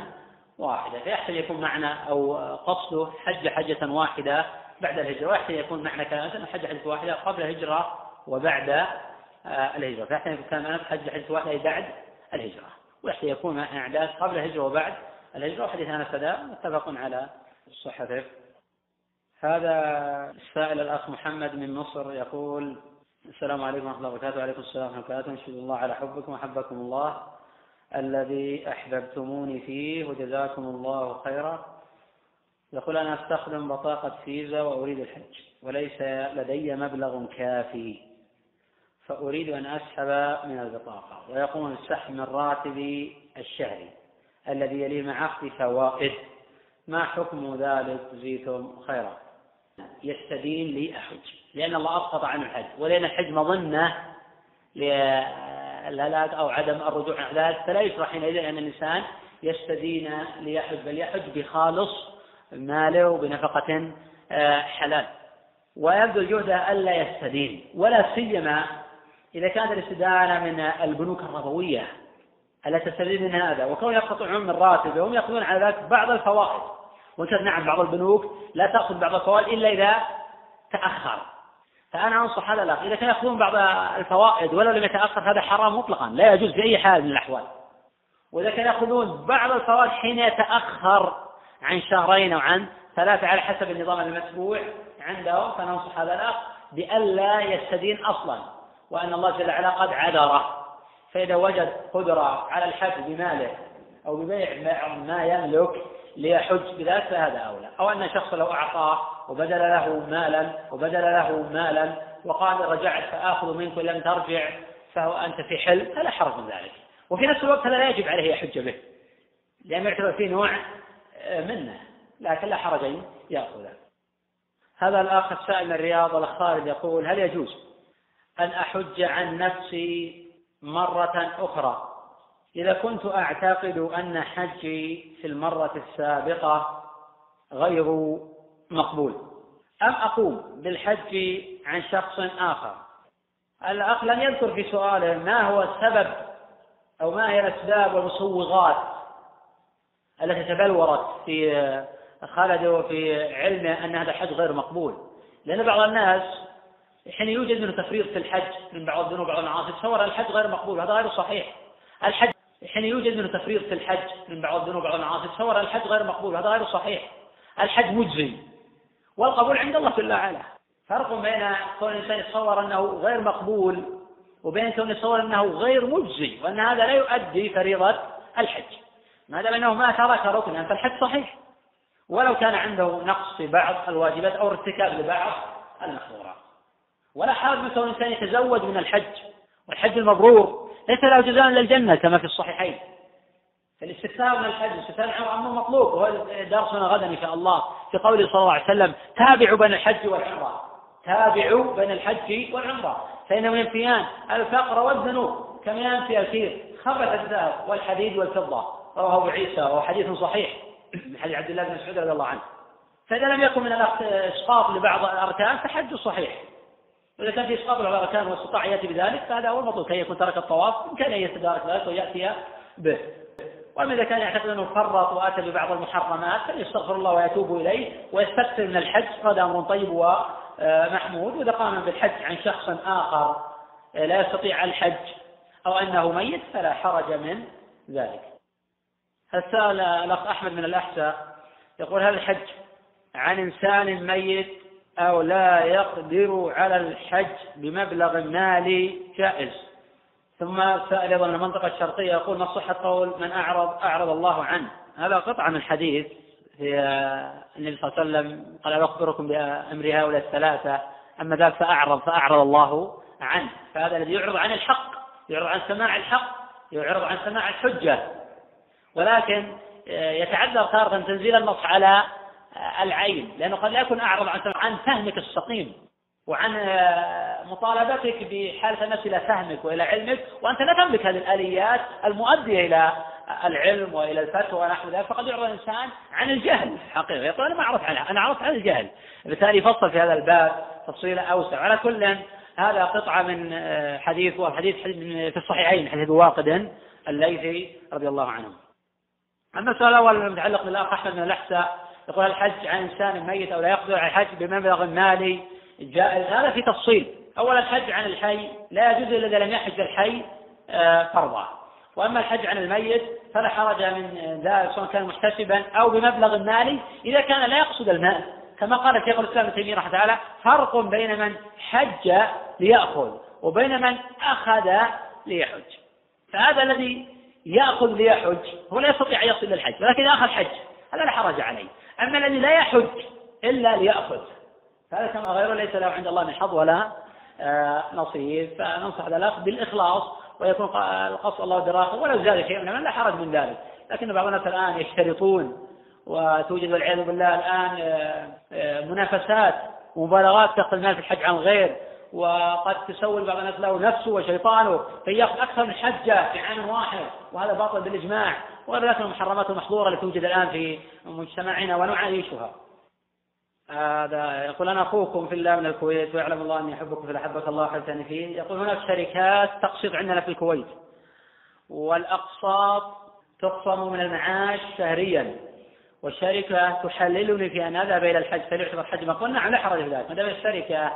واحدة. فيحتاج يكون معنى أو قصده حج حجة واحدة بعد الهجرة. ويحتاج يكون معنى كلامه حج حجة واحدة قبل الهجرة وبعد آه، الهجرة. فيحتاج يكون كلامه حج حجة واحدة بعد الهجرة. ويحتاج يكون معنى أعداد قبل الهجرة وبعد الهجرة. وحديث أنس متفق على صحته هذا السائل الأخ محمد من مصر يقول السلام عليكم ورحمة الله وبركاته. وعليكم السلام ورحمة الله وبركاته. نشهد الله على حبكم وحبكم الله الذي أحببتموني فيه وجزاكم الله خيرا. يقول أنا أستخدم بطاقة فيزا وأريد الحج وليس لدي مبلغ كافي فأريد أن أسحب من البطاقة. ويقوم السحب من راتبي الشهري الذي يليه مع أخذ فوائد. ما حكم ذلك جزيتم خيرا؟ يستدين لي أحج. لأن الله أسقط عنه الحج. ولأن الحج مظنة للهلاك أو عدم الرجوع عن ذلك فلا يشرع حينئذ أن الإنسان يستدين ليحج. بل يحج بخالص ماله وبنفقة آه، حلال. ويبذل جهده ألا يستدين. ولا سيما إذا كانت الاستدانة من البنوك الربوية. التي تستفيد من هذا؟ وكون يقتطعون من راتبه وهم يأخذون على ذلك بعض الفوائد. نعم بعض البنوك لا تأخذ بعض الفوائد إلا إذا تأخر. فأنا أنصح هذا الأخ. إذا كانوا يأخذون بعض الفوائد ولو لم يتأخر هذا حرام مطلقا لا يجوز في أي حال من الأحوال. وإذا كانوا يأخذون بعض الفوائد حين يتأخر عن شهرين أو عن ثلاثة على حسب النظام المتبوع عنده فننصح هذا الأخ بألا يستدين أصلا وأن الله جل وعلا قد عذره. فإذا وجد قدرة على الحج بماله أو ببيع ما يملك ليحج بذلك فهذا أولى. أو أن شخص لو أعطاه وبدل له مالا وبدل له مالا وقال رجعت فآخذ منك لم ترجع فهو أنت في حل فلا حرج من ذلك. وفي نفس الوقت هذا لا يجب عليه يحج به لأنه يعتبر فيه نوع آه، منة لكن لا حرج أن يأخذه هذا الأخ السائل من الرياض الأخ يقول هل يجوز أن أحج عن نفسي مرة أخرى؟ إذا كنت أعتقد أن حجي في المرة السابقة غير مقبول أم أقوم بالحج عن شخص آخر؟ الأخ لم يذكر في سؤاله ما هو السبب أو ما هي الأسباب والمسوغات التي تبلورت في خالد في علمه أن هذا الحج غير مقبول. لأن بعض الناس حين يوجد منه تفريط في الحج من بعض الذنوب وبعض المعاصي تصور الحج غير مقبول هذا غير صحيح. الحج حين يوجد منه تفريط في الحج من بعض الذنوب وبعض المعاصي تصور الحج غير مقبول هذا غير صحيح. الحج مجزي. والقبول عند الله جل وعلا. فرق بين كون الإنسان يتصور أنه غير مقبول وبين كون يتصور أنه غير مجزي وأن هذا لا يؤدي فريضة الحج. ما دام أنه ما ترك ركنا فالحج صحيح. ولو كان عنده نقص في بعض الواجبات أو ارتكاب لبعض المحظورات ولا حرج من كون الإنسان يتزود من الحج والحج المبرور. ليس له جزاء إلا الجنة كما في الصحيحين. فالاستكثار من الحج استكثار أمر مطلوب وهو درسنا غدا إن شاء الله في قوله صلى الله عليه وسلم تابعوا بين الحج والعمرة. تابعوا بين الحج والعمرة. فانهم ينفيان الفقر والذنوب كما ينفي الكير؟ خبث الذهب والحديد والفضة. رواه أبو عيسى وهو حديث صحيح من حديث عبد الله بن مسعود رضي الله عنه. فإذا لم يكن من الإسقاط لبعض الأركان فحج صحيح. وإذا كان في إسقاط بعض الأركان واستطاع يأتي بذلك فهذا هو المطلوب كي يكون ترك الطواف يمكن أن يتدارك ذلك ويأتي به. وأما إذا كان يعتقد أنه فرط وأتى ببعض المحرمات فليستغفر الله ويتوب إليه ويستكثر من الحج. هذا أمر طيب ومحمود. وإذا قام بالحج عن شخص آخر لا يستطيع الحج أو أنه ميت فلا حرج من ذلك. السؤال الأخ أحمد من الأحساء يقول هل الحج عن إنسان ميت أو لا يقدر على الحج بمبلغ مالي جائز. ثم سأل أيضا المنطقة الشرقية يقول ما صحة قول من أعرض أعرض الله عنه. هذا قطعة من حديث في النبي صلى الله عليه وسلم قال أخبركم بأمر هؤلاء الثلاثة. أما ذاك فأعرض فأعرض الله عنه. فهذا الذي يعرض عن الحق يعرض عن سماع الحق يعرض عن سماع الحجة. ولكن يتعذر تارة تنزيل النص على العين لأنه قد لا يكون أعرض عن عن فهمك السقيم وعن آه، مطالبتك بحالة النفس إلى فهمك وإلى علمك وأنت لا تملك هذه الآليات المؤدية إلى العلم وإلى الفتوى ونحو ذلك فقد يعرض الإنسان عن الجهل حقيقه يقول أنا ما أعرف عنها أنا عرفت عن الجهل. بالتالي يفصل في هذا الباب تفصيلا أوسع. على كل هذا قطعة من آه، حديث وحديث في الصحيحين حديث واقد الليثي رضي الله عنه. أما السؤال الأول المتعلق بالأخ أحمد بن الأحساء يقول الحج عن إنسان ميت أو لا يقدر على الحج بمبلغ مالي جائز. هذا في تفصيل. أولا الحج عن الحي لا يجوز إلا إذا لم يحج الحي آه، فرضا وأما الحج عن الميت فلا حرج من ذلك سواء كان محتسبا أو بمبلغ مالي. إذا كان لا يقصد المال كما قال شيخ الإسلام ابن تيمية رحمه الله فرق بين من حج ليأخذ وبين من أخذ ليحج. فهذا الذي يأخذ ليحج هو لا يستطيع أن يصل إلى الحج ولكن أخذ حج هذا لا حرج عليه. أما الذي لا يحج إلا ليأخذ. فهذا كما غيره ليس له عند الله من حظ ولا آه، نصيب. فننصح الأخ بالإخلاص ويكون القصد الله دراهم ولو زاد شيء من لا حرج من ذلك. لكن بعض الناس الآن يشترطون وتوجد والعياذ بالله الآن آه، آه، منافسات ومبالغات تأخذ المال في الحج عن غير. وقد تسول بعض الناس له نفسه وشيطانه فيأخذ أكثر من حجة في عام واحد وهذا باطل بالإجماع. ذلك المحرمات المحظورة التي توجد الآن في مجتمعنا ونعايشها. هذا يقول أنا أخوكم في الله من الكويت ويعلم الله أني أحبكم في أحبك الله حبتني فيه يقول هناك شركات تقسط عندنا في الكويت والأقساط تقسم من المعاش شهريا. والشركة تحللني في أن أذهب إلى الحج فليعتبر حج قلنا نعم لا حرج في ذلك ما دام الشركة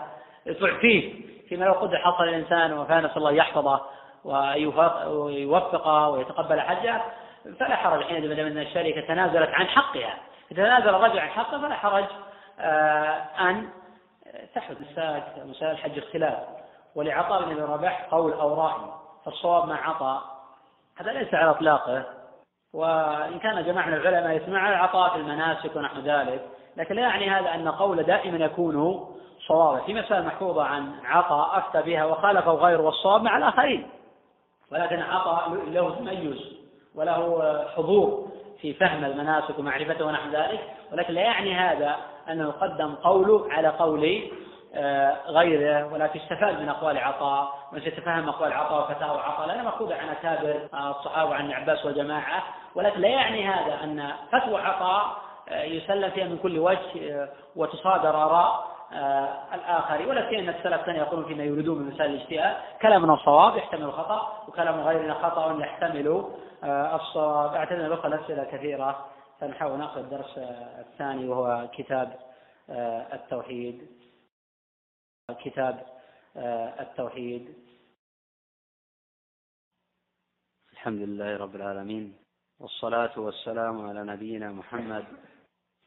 تعفيه فيما لو قدر حصل الإنسان وفاة نسأل الله يحفظه ويوفقه ويتقبل حجه فلا حرج حين ما دام أن الشركة تنازلت عن حقها. تنازل الرجل عن حقه فلا حرج آه، أن تحدث مسائل مسائل الحج اختلاف. ولعطاء بن رباح قول أو رأي فالصواب مع عطاء هذا ليس على إطلاقه. وإن كان جماعة من العلماء يسمع العطاء في المناسك ونحو ذلك لكن لا يعني هذا أن قول دائما يكون صوابا. في مسائل محفوظة عن عطاء أفتى بها وخالفه غيره والصواب مع الآخرين. ولكن عطاء له تميز وله حضور في فهم المناسك ومعرفته ونحو ذلك ولكن لا يعني هذا أنه يقدم قوله على قول آه، غيره ولكن استفاد من أقوال عطاء وسيتفهم أقوال عطاء وفتاوى عطاء لأنها مأخوذة عن أكابر الصحابة وعن عباس والجماعة ولكن لا يعني هذا أن فتوى عطاء آه، يسلم فيها من كل وجه آه، وتصادر آراء الآخر. ولا سيما أن السلف كانوا يقولون فيما يريدون من مسائل الاجتهاد كلامنا صواب يحتمل الخطأ وكلام غيرنا خطأ يحتمل الصواب أعتذر الأخوة الأسئلة كثيرة فنحاول نأخذ الدرس الثاني وهو كتاب التوحيد. كتاب آه، التوحيد. الحمد لله رب العالمين والصلاة والسلام على نبينا محمد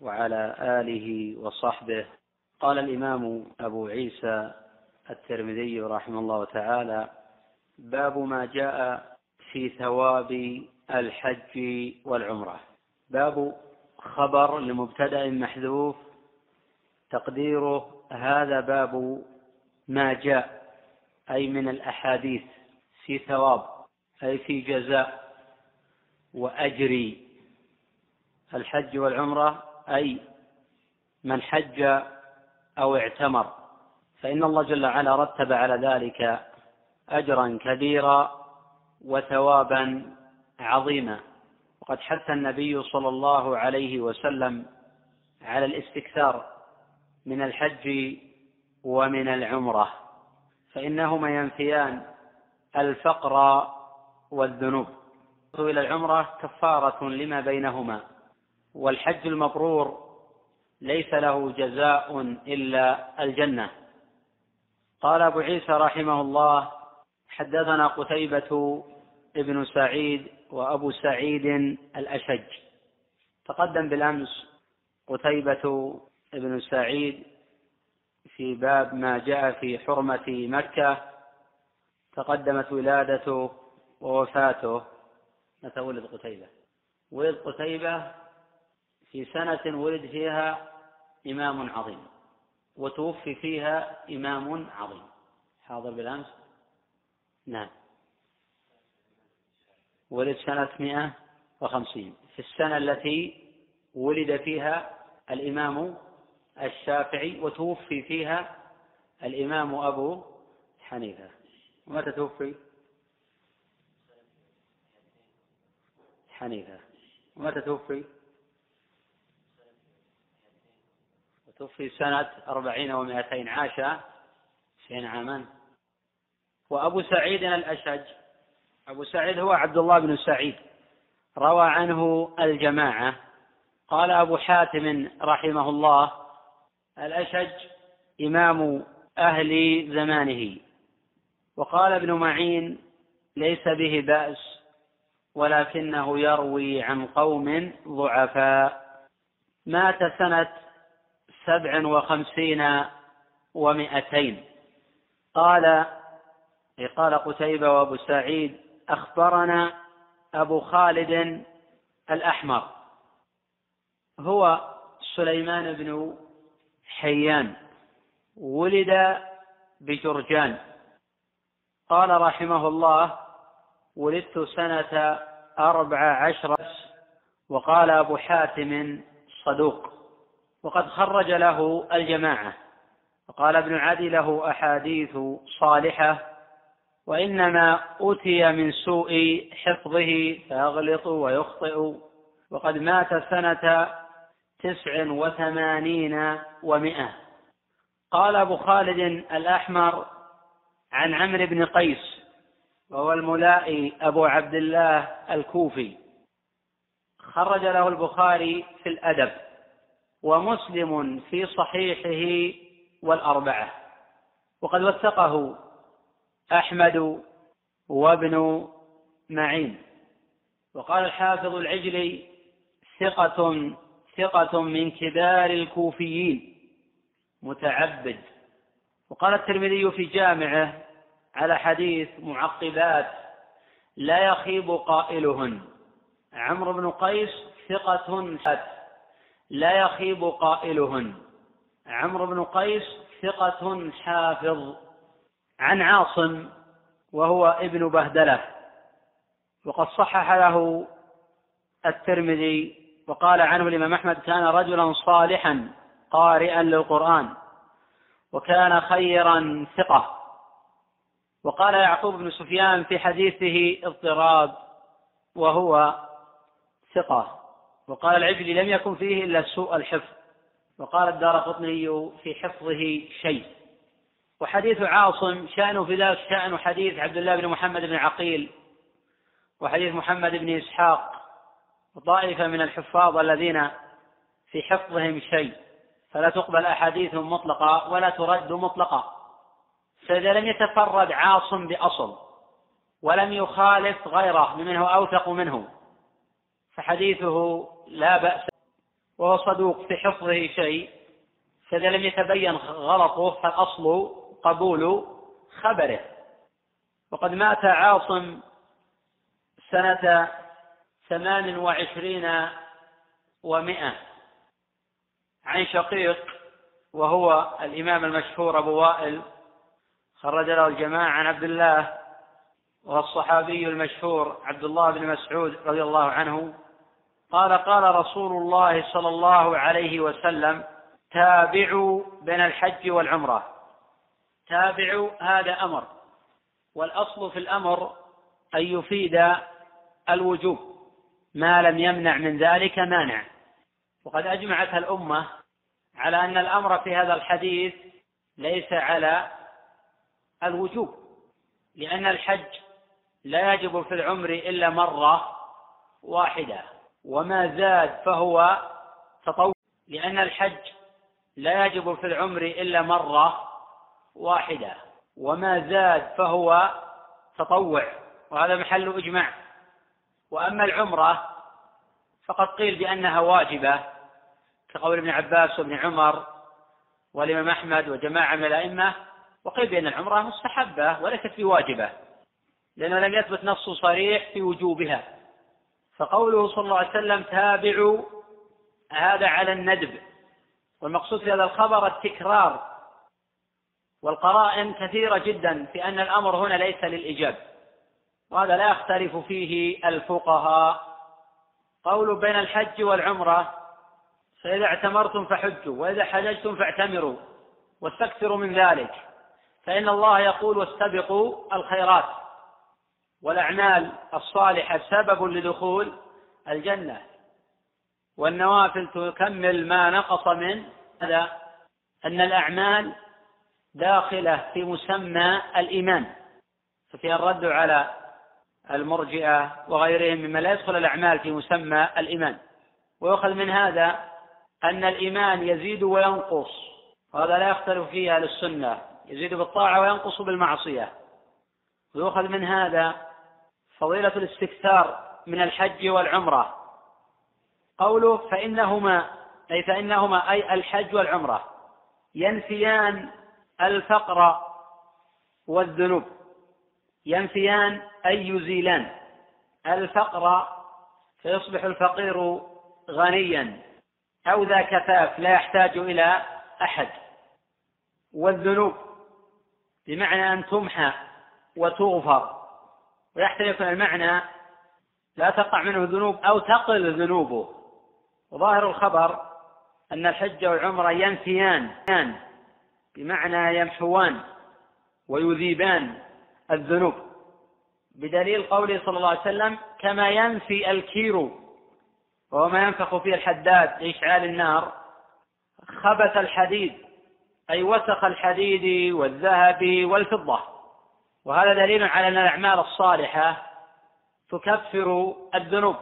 وعلى آله وصحبه. قال الإمام أبو عيسى الترمذي رحمه الله تعالى باب ما جاء في ثواب الحج والعمرة. باب خبر لمبتدأ محذوف. تقديره هذا باب ما جاء أي من الأحاديث في ثواب أي في جزاء وأجر الحج والعمرة أي من حج أو اعتمر. فإن الله جل وعلا رتب على ذلك أجرا كبيرا وثوابا عظيما. وقد حث النبي صلى الله عليه وسلم على الاستكثار من الحج ومن العمرة فإنهما ينفيان الفقر والذنوب. إلى العمرة كفارة لما بينهما والحج المبرور ليس له جزاء إلا الجنة. قال أبو عيسى رحمه الله حدثنا قتيبة ابن سعيد وأبو سعيد الأشج. تقدم بالأمس قتيبة ابن سعيد في باب ما جاء في حرمة مكة تقدمت ولادته ووفاته. متى ولد قتيبة. ولد قتيبة في سنة ولد فيها إمام عظيم وتوفي فيها إمام عظيم. حاضر بالأمس. نعم. ولد سنة مئة وخمسين. في السنة التي ولد فيها الإمام الشافعي وتوفي فيها الإمام أبو حنيفة. ومتى توفي؟ حنيفة. ومتى توفي؟ توفي سنة أربعين ومائتين عاش عشرين عاما وأبو سعيد الأشج. أبو سعيد هو عبد الله بن سعيد. روى عنه الجماعة. قال أبو حاتم رحمه الله الأشج إمام أهل زمانه. وقال ابن معين ليس به بأس ولكنه يروي عن قوم ضعفاء. مات سنة سبع وخمسين ومائتين قال قال قتيبة وأبو سعيد أخبرنا أبو خالد الأحمر. هو سليمان بن حيان ولد بجرجان. قال رحمه الله ولدت سنة أربع عشر وقال أبو حاتم صدوق. وقد خرج له الجماعة. وقال ابن عدي له أحاديث صالحة. وإنما أتي من سوء حفظه فيغلط ويخطئ. وقد مات سنة تسع وثمانين ومائة قال أبو خالد الأحمر عن عمرو بن قيس وهو الملائي أبو عبد الله الكوفي. خرج له البخاري في الأدب ومسلم في صحيحه والأربعة. وقد وثقه أحمد وابن معين. وقال الحافظ العجلي ثقة ثقة من كبار الكوفيين متعبد. وقال الترمذي في جامعه على حديث معقبات لا يخيب قائلهن. عمرو بن قيس ثقة لا يخيب قائلهن. عمرو بن قيس ثقة حافظ. عن عاصم وهو ابن بهدلة وقد صحح له الترمذي وقال عنه الإمام أحمد كان رجلا صالحا قارئا للقرآن وكان خيرا ثقة. وقال يعقوب بن سفيان في حديثه اضطراب وهو ثقة. وقال العجلي لم يكن فيه إلا سوء الحفظ. وقال الدار قطني في حفظه شيء. وحديث عاصم شأنه في ذلك شأن حديث عبد الله بن محمد بن عقيل وحديث محمد بن إسحاق وطائفة من الحفاظ الذين في حفظهم شيء فلا تقبل أحاديثهم مطلقة ولا ترد مطلقة. فإذا لم يتفرد عاصم بأصل ولم يخالف غيره ممن هو أوثق منه فحديثه لا بأس وهو صدوق في حفظه شيء. فإذا لم يتبين غلطه فالأصل قبول خبره. وقد مات عاصم سنة ثمان وعشرين ومائة عن شقيق وهو الإمام المشهور أبو وائل خرج له الجماعة عن عبد الله وهو الصحابي المشهور عبد الله بن مسعود رضي الله عنه. قال قال رسول الله صلى الله عليه وسلم تابعوا بين الحج والعمرة. تابعوا هذا أمر. والأصل في الأمر أن يفيد الوجوب. ما لم يمنع من ذلك مانع. وقد أجمعت الأمة على أن الأمر في هذا الحديث ليس على الوجوب. لأن الحج لا يجب في العمر إلا مرة واحدة. وما زاد فهو تطوع. لأن الحج لا يجب في العمر إلا مرة واحدة وما زاد فهو تطوع وهذا محل إجماع. وأما العمرة فقد قيل بأنها واجبة كقول ابن عباس وابن عمر والإمام أحمد وجماعة من الأئمة وقيل بأن العمرة مستحبة وليست بواجبة لأنه لم يثبت نص صريح في وجوبها. فقوله صلى الله عليه وسلم تابعوا هذا على الندب. والمقصود في هذا الخبر التكرار والقرائن كثيرة جدا في أن الأمر هنا ليس للإجاب وهذا لا يختلف فيه الفقهاء. قول بين الحج والعمرة فإذا اعتمرتم فحجوا وإذا حججتم فاعتمروا واستكثروا من ذلك. فإن الله يقول واستبقوا الخيرات والأعمال الصالحة سبب لدخول الجنة. والنوافل تكمل ما نقص من هذا أن الأعمال داخلة في مسمى الإيمان ففيها الرد على المرجئة وغيرهم مما لا يدخل الأعمال في مسمى الإيمان. ويؤخذ من هذا أن الإيمان يزيد وينقص وهذا لا يختلف فيه أهل السنة يزيد بالطاعة وينقص بالمعصية. ويؤخذ من هذا فضيلة الاستكثار من الحج والعمرة. قوله فإنهما أي فإنهما أي الحج والعمرة ينفيان الفقر والذنوب. ينفيان أي يزيلان. الفقر فيصبح الفقير غنيا. أو ذا كفاف لا يحتاج إلى أحد. والذنوب بمعنى أن تمحى وتغفر. ويحتمل المعنى لا تقع منه ذنوب أو تقل ذنوبه. وظاهر الخبر أن الحج والعمرة ينفيان. بمعنى يمحوان ويذيبان الذنوب. بدليل قوله صلى الله عليه وسلم كما ينفي الكير وهو ما ينفخ فيه الحداد لإشعال النار؟ خبث الحديد أي وسخ الحديد والذهب والفضة. وهذا دليل على أن الأعمال الصالحة تكفر الذنوب.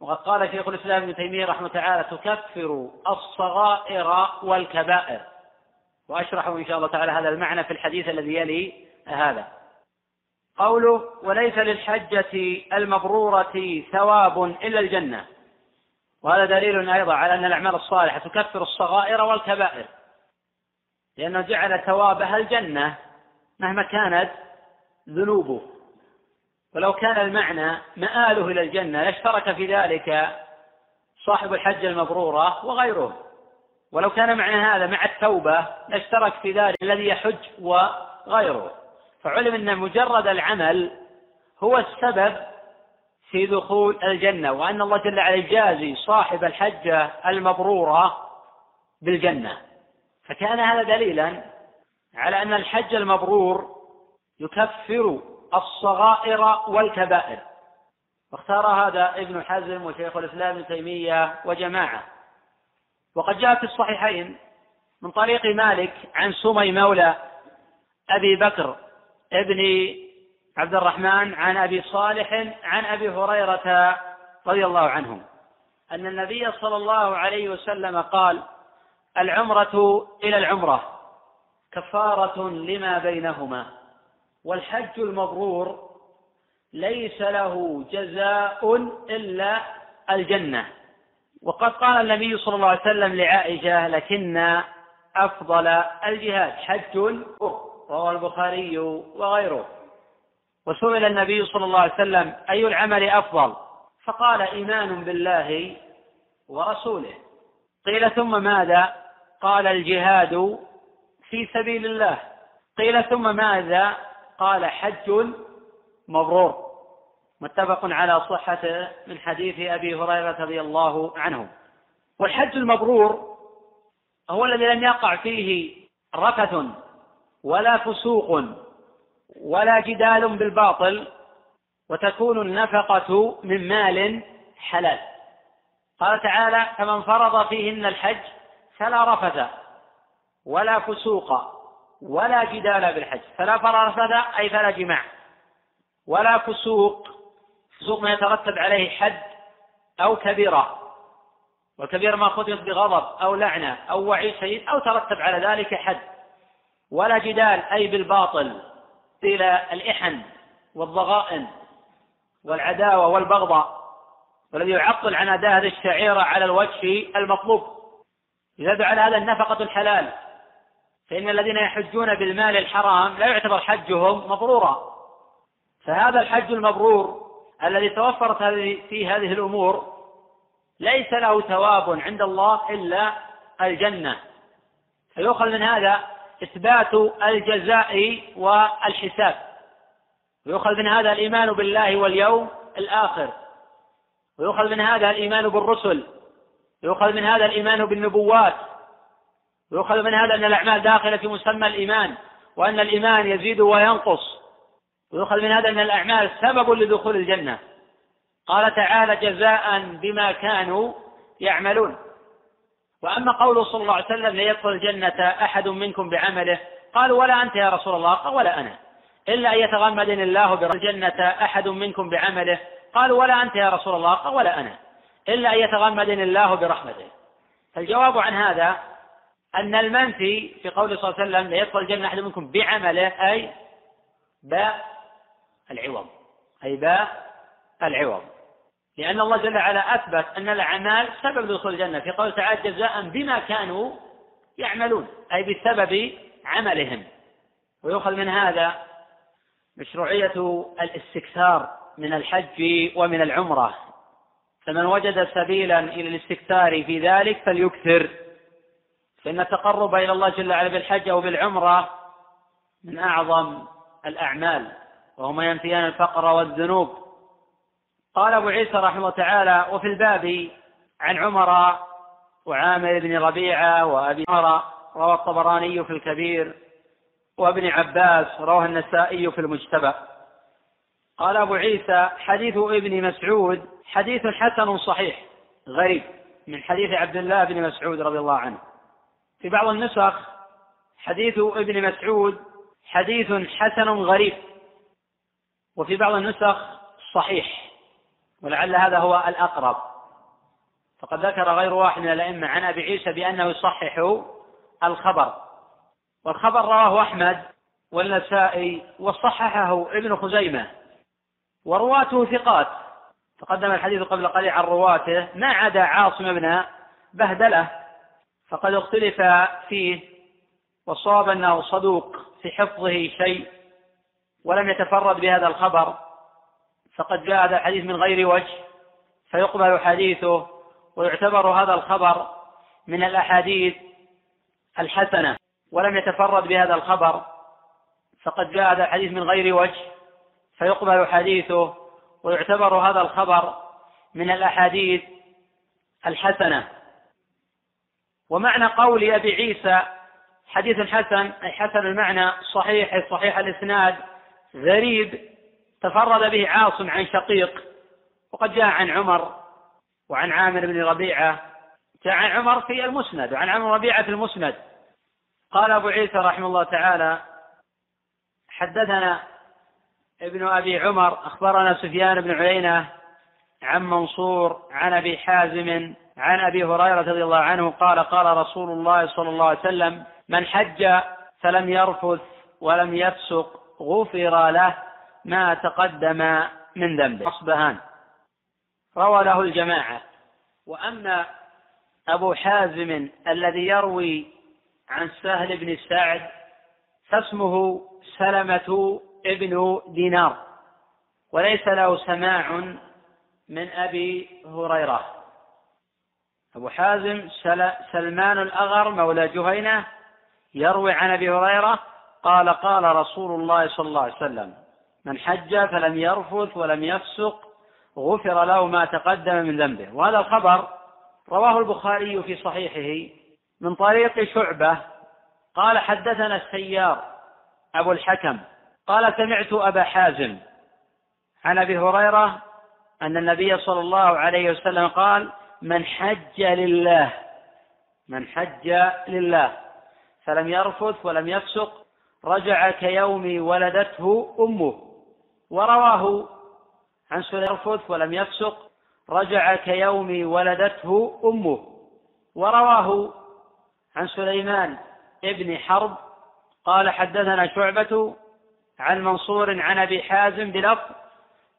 وقد قال شيخ الإسلام ابن تيمية رحمه تعالى تكفر الصغائر والكبائر. وأشرح إن شاء الله تعالى هذا المعنى في الحديث الذي يلي هذا. قوله وليس للحجة المبرورة ثواب إلا الجنة وهذا دليل أيضا على أن الأعمال الصالحة تكفر الصغائر والكبائر. لأنه جعل ثوابها الجنة مهما كانت ذنوبه. ولو كان المعنى مآله إلى الجنة لاشترك في ذلك صاحب الحج المبرورة وغيره. ولو كان معنى هذا مع التوبة لاشترك في ذلك الذي يحج وغيره. فعلم أن مجرد العمل هو السبب في دخول الجنة وأن الله جل وعلا يجازي صاحب الحجة المبرورة بالجنة. فكان هذا دليلا على أن الحج المبرور يكفر الصغائر والكبائر. واختار هذا ابن حزم وشيخ الإسلام ابن تيمية وجماعة. وقد جاء في الصحيحين من طريق مالك عن سمي مولى أبي بكر ابن عبد الرحمن عن أبي صالح عن أبي هريرة رضي الله عنه أن النبي صلى الله عليه وسلم قال العمرة إلى العمرة كفارة لما بينهما والحج المبرور ليس له جزاء إلا الجنة. وقد قال النبي صلى الله عليه وسلم لعائشة لكن أفضل الجهاد حج رواه البخاري وغيره. وسئل النبي صلى الله عليه وسلم أي العمل أفضل؟ فقال إيمان بالله ورسوله. قيل ثم ماذا؟ قال الجهاد في سبيل الله. قيل ثم ماذا؟ قال حج مبرور. متفق على صحته من حديث أبي هريرة رضي الله عنه. والحج المبرور هو الذي لم يقع فيه رفث ولا فسوق ولا جدال بالباطل وتكون النفقة من مال حلال. قال تعالى فمن فرض فيهن الحج فلا رفث ولا فسوق ولا جدال بالحج. فلا فرفث أي فلا جماع ولا فسوق فسوق ما يترتب عليه حد أو كبيرة والكبيرة ما ختمت بغضب أو لعنة أو وعيد شديد أو ترتب على ذلك حد ولا جدال أي بالباطل إلى الإحن والضغائن والعداوة والبغضاء والذي يعطل عن أداء هذه الشعيرة على الوجه المطلوب. يزاد على هذا النفقة الحلال فإن الذين يحجون بالمال الحرام لا يعتبر حجهم مبرورا فهذا الحج المبرور الذي توفرت في هذه الأمور ليس له ثواب عند الله إلا الجنة. فيؤخذ من هذا إثبات الجزاء والحساب. ويؤخذ من هذا الإيمان بالله واليوم الآخر. ويؤخذ من هذا الإيمان بالرسل. ويؤخذ من هذا الإيمان بالنبوات. ويؤخذ من هذا أن الأعمال داخلة في مسمى الإيمان. وأن الإيمان يزيد وينقص. ويؤخذ من هذا أن الأعمال سبب لدخول الجنة. قال تعالى جزاء بما كانوا يعملون. وأما قوله صلى الله عليه وسلم ليدخل الجنة أحد منكم بعمله قالوا ولا أنت يا رسول الله قال ولا أنا إلا أن يتغمدني الله بالجنة أحد منكم بعمله قالوا ولا أنت يا رسول الله قال ولا أنا إلا أن يتغمدني الله برحمته فالجواب عن هذا أن المنفي في قوله صلى الله عليه وسلم ليدخل الجنة أحد منكم بعمله أي العوض. أي باء العوض. لأن الله جل وعلا أثبت أن الأعمال سبب لدخول الجنة. في قوله تعالى جزاء بما كانوا يعملون. أي بسبب عملهم. ويؤخذ من هذا مشروعية الاستكثار من الحج ومن العمرة. فمن وجد سبيلا إلى الاستكثار في ذلك فليكثر. فإن التقرب إلى الله جل وعلا بالحج أو بالعمرة من أعظم الأعمال. وهما ينفيان الفقر والذنوب. قال أبو عيسى رحمه تعالى وفي الباب عن عمر وعامر بن ربيعة وأبي عمر روى الطبراني في الكبير وابن عباس رواه النسائي في المجتبى. قال أبو عيسى حديث ابن مسعود حديث حسن صحيح غريب من حديث عبد الله بن مسعود رضي الله عنه. في بعض النسخ حديث ابن مسعود حديث حسن غريب. وفي بعض النسخ صحيح ولعل هذا هو الأقرب. فقد ذكر غير واحد من الأئمة عن أبي عيسى بأنه يصحح الخبر والخبر رواه أحمد والنسائي وصححه ابن خزيمة ورواته ثقات. تقدم الحديث قبل قليل عن رواته ما عدا عاصم بن بهدلة فقد اختلف فيه وصاب أنه صدوق في حفظه شيء ولم يتفرد بهذا الخبر فقد جاء هذا الحديث من غير وجه فيقبل حديثه ويعتبر هذا الخبر من الأحاديث الحسنة ولم يتفرد بهذا الخبر فقد جاء هذا الحديث من غير وجه فيقبل حديثه ويعتبر هذا الخبر من الأحاديث الحسنة. ومعنى قول أبي عيسى حديث حسن أي حسن المعنى صحيح صحيح الإسناد غريب تفرد به عاصم عن شقيق وقد جاء عن عمر وعن عامر بن ربيعة جاء عن عمر في المسند وعن عمر ربيعة في المسند. قال أبو عيسى رحمه الله تعالى حدثنا ابن أبي عمر أخبرنا سفيان بن عيينة عن منصور عن أبي حازم عن أبي هريرة رضي الله عنه قال قال رسول الله صلى الله عليه وسلم من حج فلم يرفث ولم يفسق غفر له ما تقدم من ذنبه. أصبهان. روى له الجماعة. وأما أبو حازم الذي يروي عن سهل بن سعد فاسمه سلمة ابن دينار. وليس له سماع من أبي هريرة. أبو حازم سلمان الأغر مولى جهينة يروي عن أبي هريرة قال قال رسول الله صلى الله عليه وسلم من حج فلم يرفث ولم يفسق غفر له ما تقدم من ذنبه. وهذا الخبر رواه البخاري في صحيحه من طريق شعبة. قال حدثنا السيار أبو الحكم. قال سمعت أبا حازم عن أبي هريرة أن النبي صلى الله عليه وسلم قال من حج لله من حج لله فلم يرفث ولم يفسق رجع كيوم ولدته أمه. ورواه عن يرفث ولم يفسق رجع كيوم ولدته أمه. ورواه عن سليمان ابن حرب قال حدثنا شعبة عن منصور عن أبي حازم بلفظ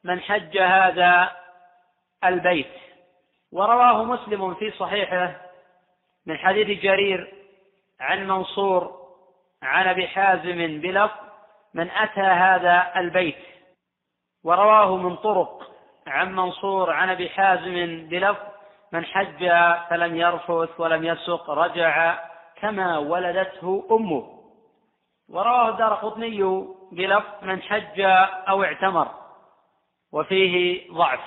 من حج هذا البيت ورواه مسلم في صحيحه من حديث جرير عن منصور عن أبي حازم بلفظ من أتى هذا البيت ورواه من طرق عن منصور عن أبي حازم بلفظ من حج فلم يرفث ولم يسق رجع كما ولدته أمه. ورواه الدار قطني بلفظ من حج أو اعتمر وفيه ضعف.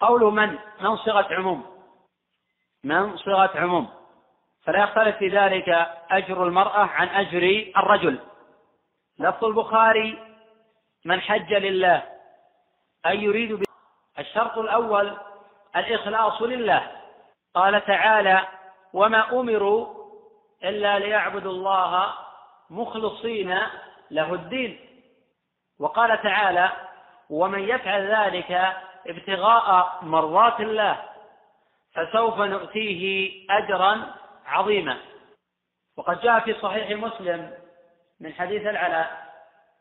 قول من؟ من صيغة عموم. من صيغة عموم. فلا يختلف في ذلك أجر المرأة عن أجر الرجل. لفظ البخاري من حج لله أي يريد الشرط الأول الإخلاص لله. قال تعالى وما أمروا إلا ليعبدوا الله مخلصين له الدين وقال تعالى ومن يفعل ذلك ابتغاء مرضات الله فسوف نؤتيه أجرا عظيما وقد جاء في صحيح مسلم من حديث العلاء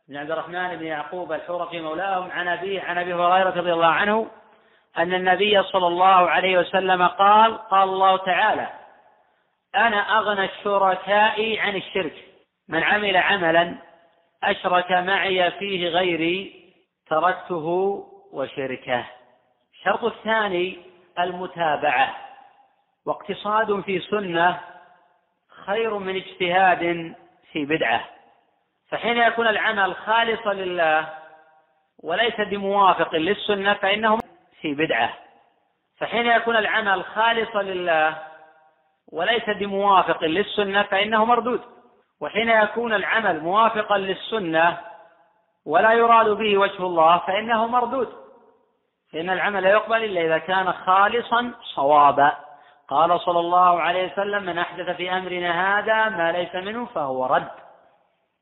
بن عبد الرحمن بن يعقوب الحرقي مولاهم عن ابيه عن أبي هريرة رضي الله عنه أن النبي صلى الله عليه وسلم قال قال الله تعالى أنا أغنى الشركاء عن الشرك. من عمل عملا أشرك معي فيه غيري تركته وشركه. الشرط الثاني المتابعة. واقتصاد في سنة خير من اجتهاد في بدعة. فحين يكون العمل خالصا لله وليس بموافق للسنة فإنه في بدعة. فحين يكون العمل خالصا لله وليس بموافق للسنة فإنه مردود. وحين يكون العمل موافقا للسنة ولا يراد به وجه الله فإنه مردود. فإن العمل لا يقبل إلا إذا كان خالصا صوابا. قال صلى الله عليه وسلم من أحدث في أمرنا هذا ما ليس منه فهو رد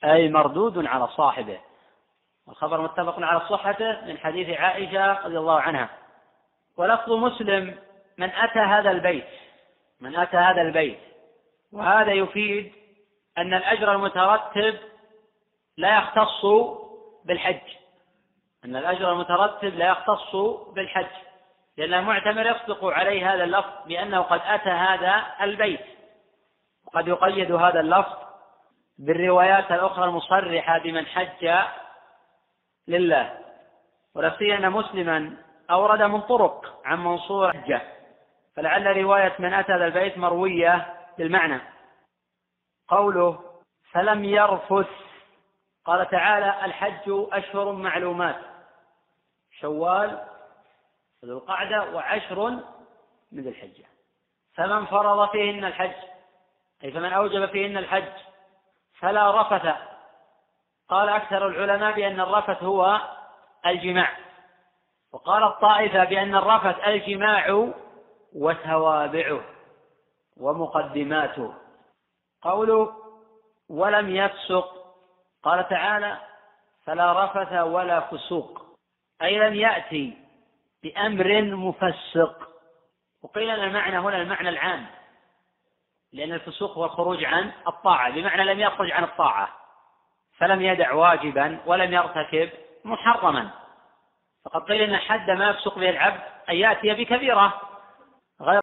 أي مردود على صاحبه. والخبر متفق على صحته من حديث عائشة رضي الله عنها. ولفظ مسلم من أتى هذا البيت من أتى هذا البيت. وهذا يفيد أن الأجر المترتب لا يختص بالحج. أن الأجر المترتب لا يختص بالحج. لأن المعتمر يصدق عليه هذا اللفظ بأنه قد أتى هذا البيت. وقد يقيد هذا اللفظ بالروايات الأخرى المصرحة بمن حج لله. ولا أن مسلما أورد من طرق عن منصور حجة. فلعل رواية من أتى هذا البيت مروية بالمعنى. قوله فلم يرفث. قال تعالى الحج أشهر معلومات. شوال ذو القعدة وعشر من الحجة. فمن فرض فيهن الحج أي فمن أوجب فيهن الحج فلا رفث. قال أكثر العلماء بأن الرفث هو الجماع. وقال الطائفة بأن الرفث الجماع وتوابعه ومقدماته. قوله ولم يفسق. قال تعالى فلا رفث ولا فسوق. أي لم يأتي بأمر مفسق. وقيل أن المعنى هنا المعنى العام. لأن الفسوق هو الخروج عن الطاعة. بمعنى لم يخرج عن الطاعة. فلم يدع واجبا ولم يرتكب محرما. فقد قيل إن حد ما يفسق به العبد أن يأتي بكبيرة. غير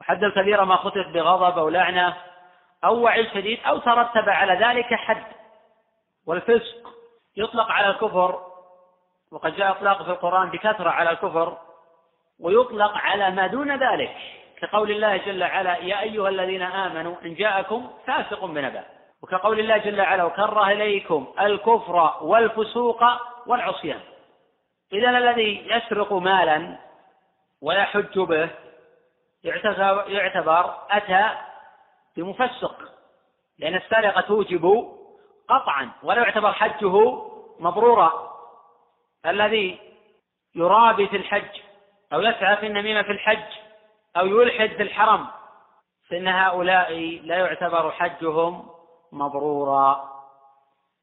وحد الكبيرة ما خطف بغضب أو لعنة أو وعي شديد أو ترتب على ذلك حد. والفسق يطلق على الكفر وقد جاء اطلاق في القرآن بكثرة على الكفر ويطلق على ما دون ذلك كقول الله جل وعلا يا أيها الذين آمنوا إن جاءكم فاسق بنبأ. وكقول الله جل وعلا وكره إليكم الكفر والفسوق والعصيان. إذا الذي يسرق مالا ويحج به يعتبر أتى بمفسق لأن السرقة توجب قطعا ولا يعتبر حجه مبرورا. الذي يرابي في الحج أو يسعى في النميمة في الحج أو يلحد في الحرم. فإن هؤلاء لا يعتبر حجهم مبرورا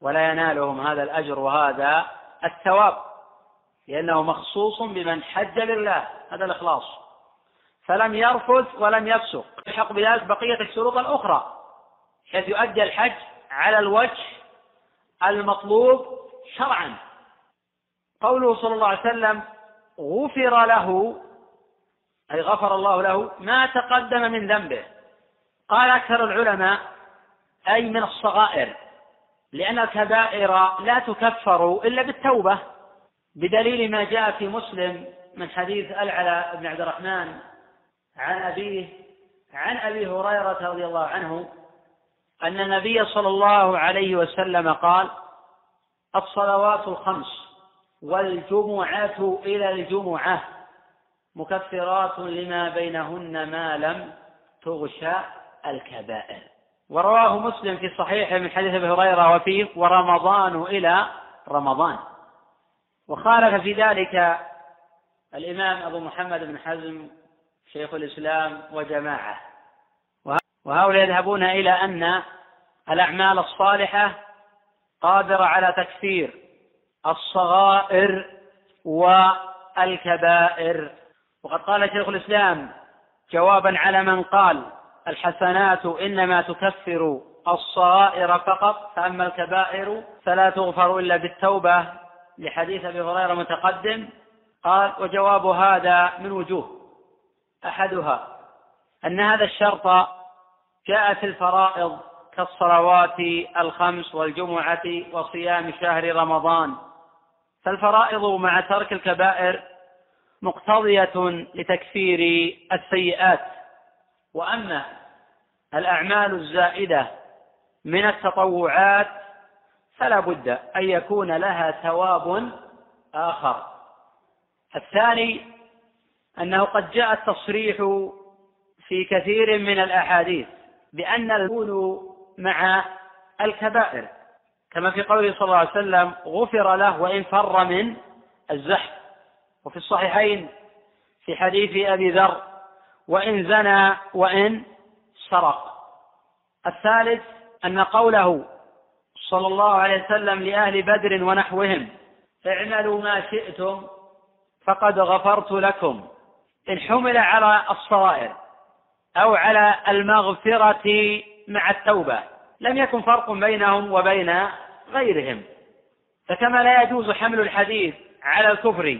ولا ينالهم هذا الأجر وهذا الثواب لأنه مخصوص بمن حج لله هذا الإخلاص. فلم يرفث ولم يفسق. يلحق بذلك بقية الشروط الأخرى حيث يؤدي الحج على الوجه المطلوب شرعا. قوله صلى الله عليه وسلم غفر له أي غفر الله له ما تقدم من ذنبه. قال أكثر العلماء أي من الصغائر لأن الكبائر لا تكفر إلا بالتوبة. بدليل ما جاء في مسلم من حديث العلاء بن عبد الرحمن عن أبيه عن أبي هريرة رضي الله عنه أن النبي صلى الله عليه وسلم قال الصلوات الخمس والجمعة إلى الجمعة مكفرات لما بينهن ما لم تغشى الكبائر. ورواه مسلم في صحيحه من حديث أبي هريرة وفيه ورمضان إلى رمضان. وخالف في ذلك الإمام أبو محمد بن حزم شيخ الإسلام وجماعة. وهؤلاء يذهبون إلى أن الأعمال الصالحة قادرة على تكفير الصغائر والكبائر. وقد قال شيخ الإسلام جوابا على من قال الحسنات إنما تكفر الصغائر فقط فأما الكبائر فلا تغفر إلا بالتوبة. لحديث أبي هريرة متقدم قال وجواب هذا من وجوه أحدها أن هذا الشرط جاء في الفرائض كالصلوات الخمس والجمعة وصيام شهر رمضان. فالفرائض مع ترك الكبائر مقتضية لتكفير السيئات واما الأعمال الزائدة من التطوعات فلا بد أن يكون لها ثواب آخر. الثاني أنه قد جاء التصريح في كثير من الأحاديث بأن يكون مع الكبائر. كما في قوله صلى الله عليه وسلم غفر له وإن فر من الزحف. وفي الصحيحين في حديث أبي ذر وإن زنى وإن سرق. الثالث أن قوله صلى الله عليه وسلم لأهل بدر ونحوهم اعملوا ما شئتم فقد غفرت لكم. إن حمل على الصغائر أو على المغفرة مع التوبة. لم يكن فرق بينهم وبين غيرهم. فكما لا يجوز حمل الحديث على الكفر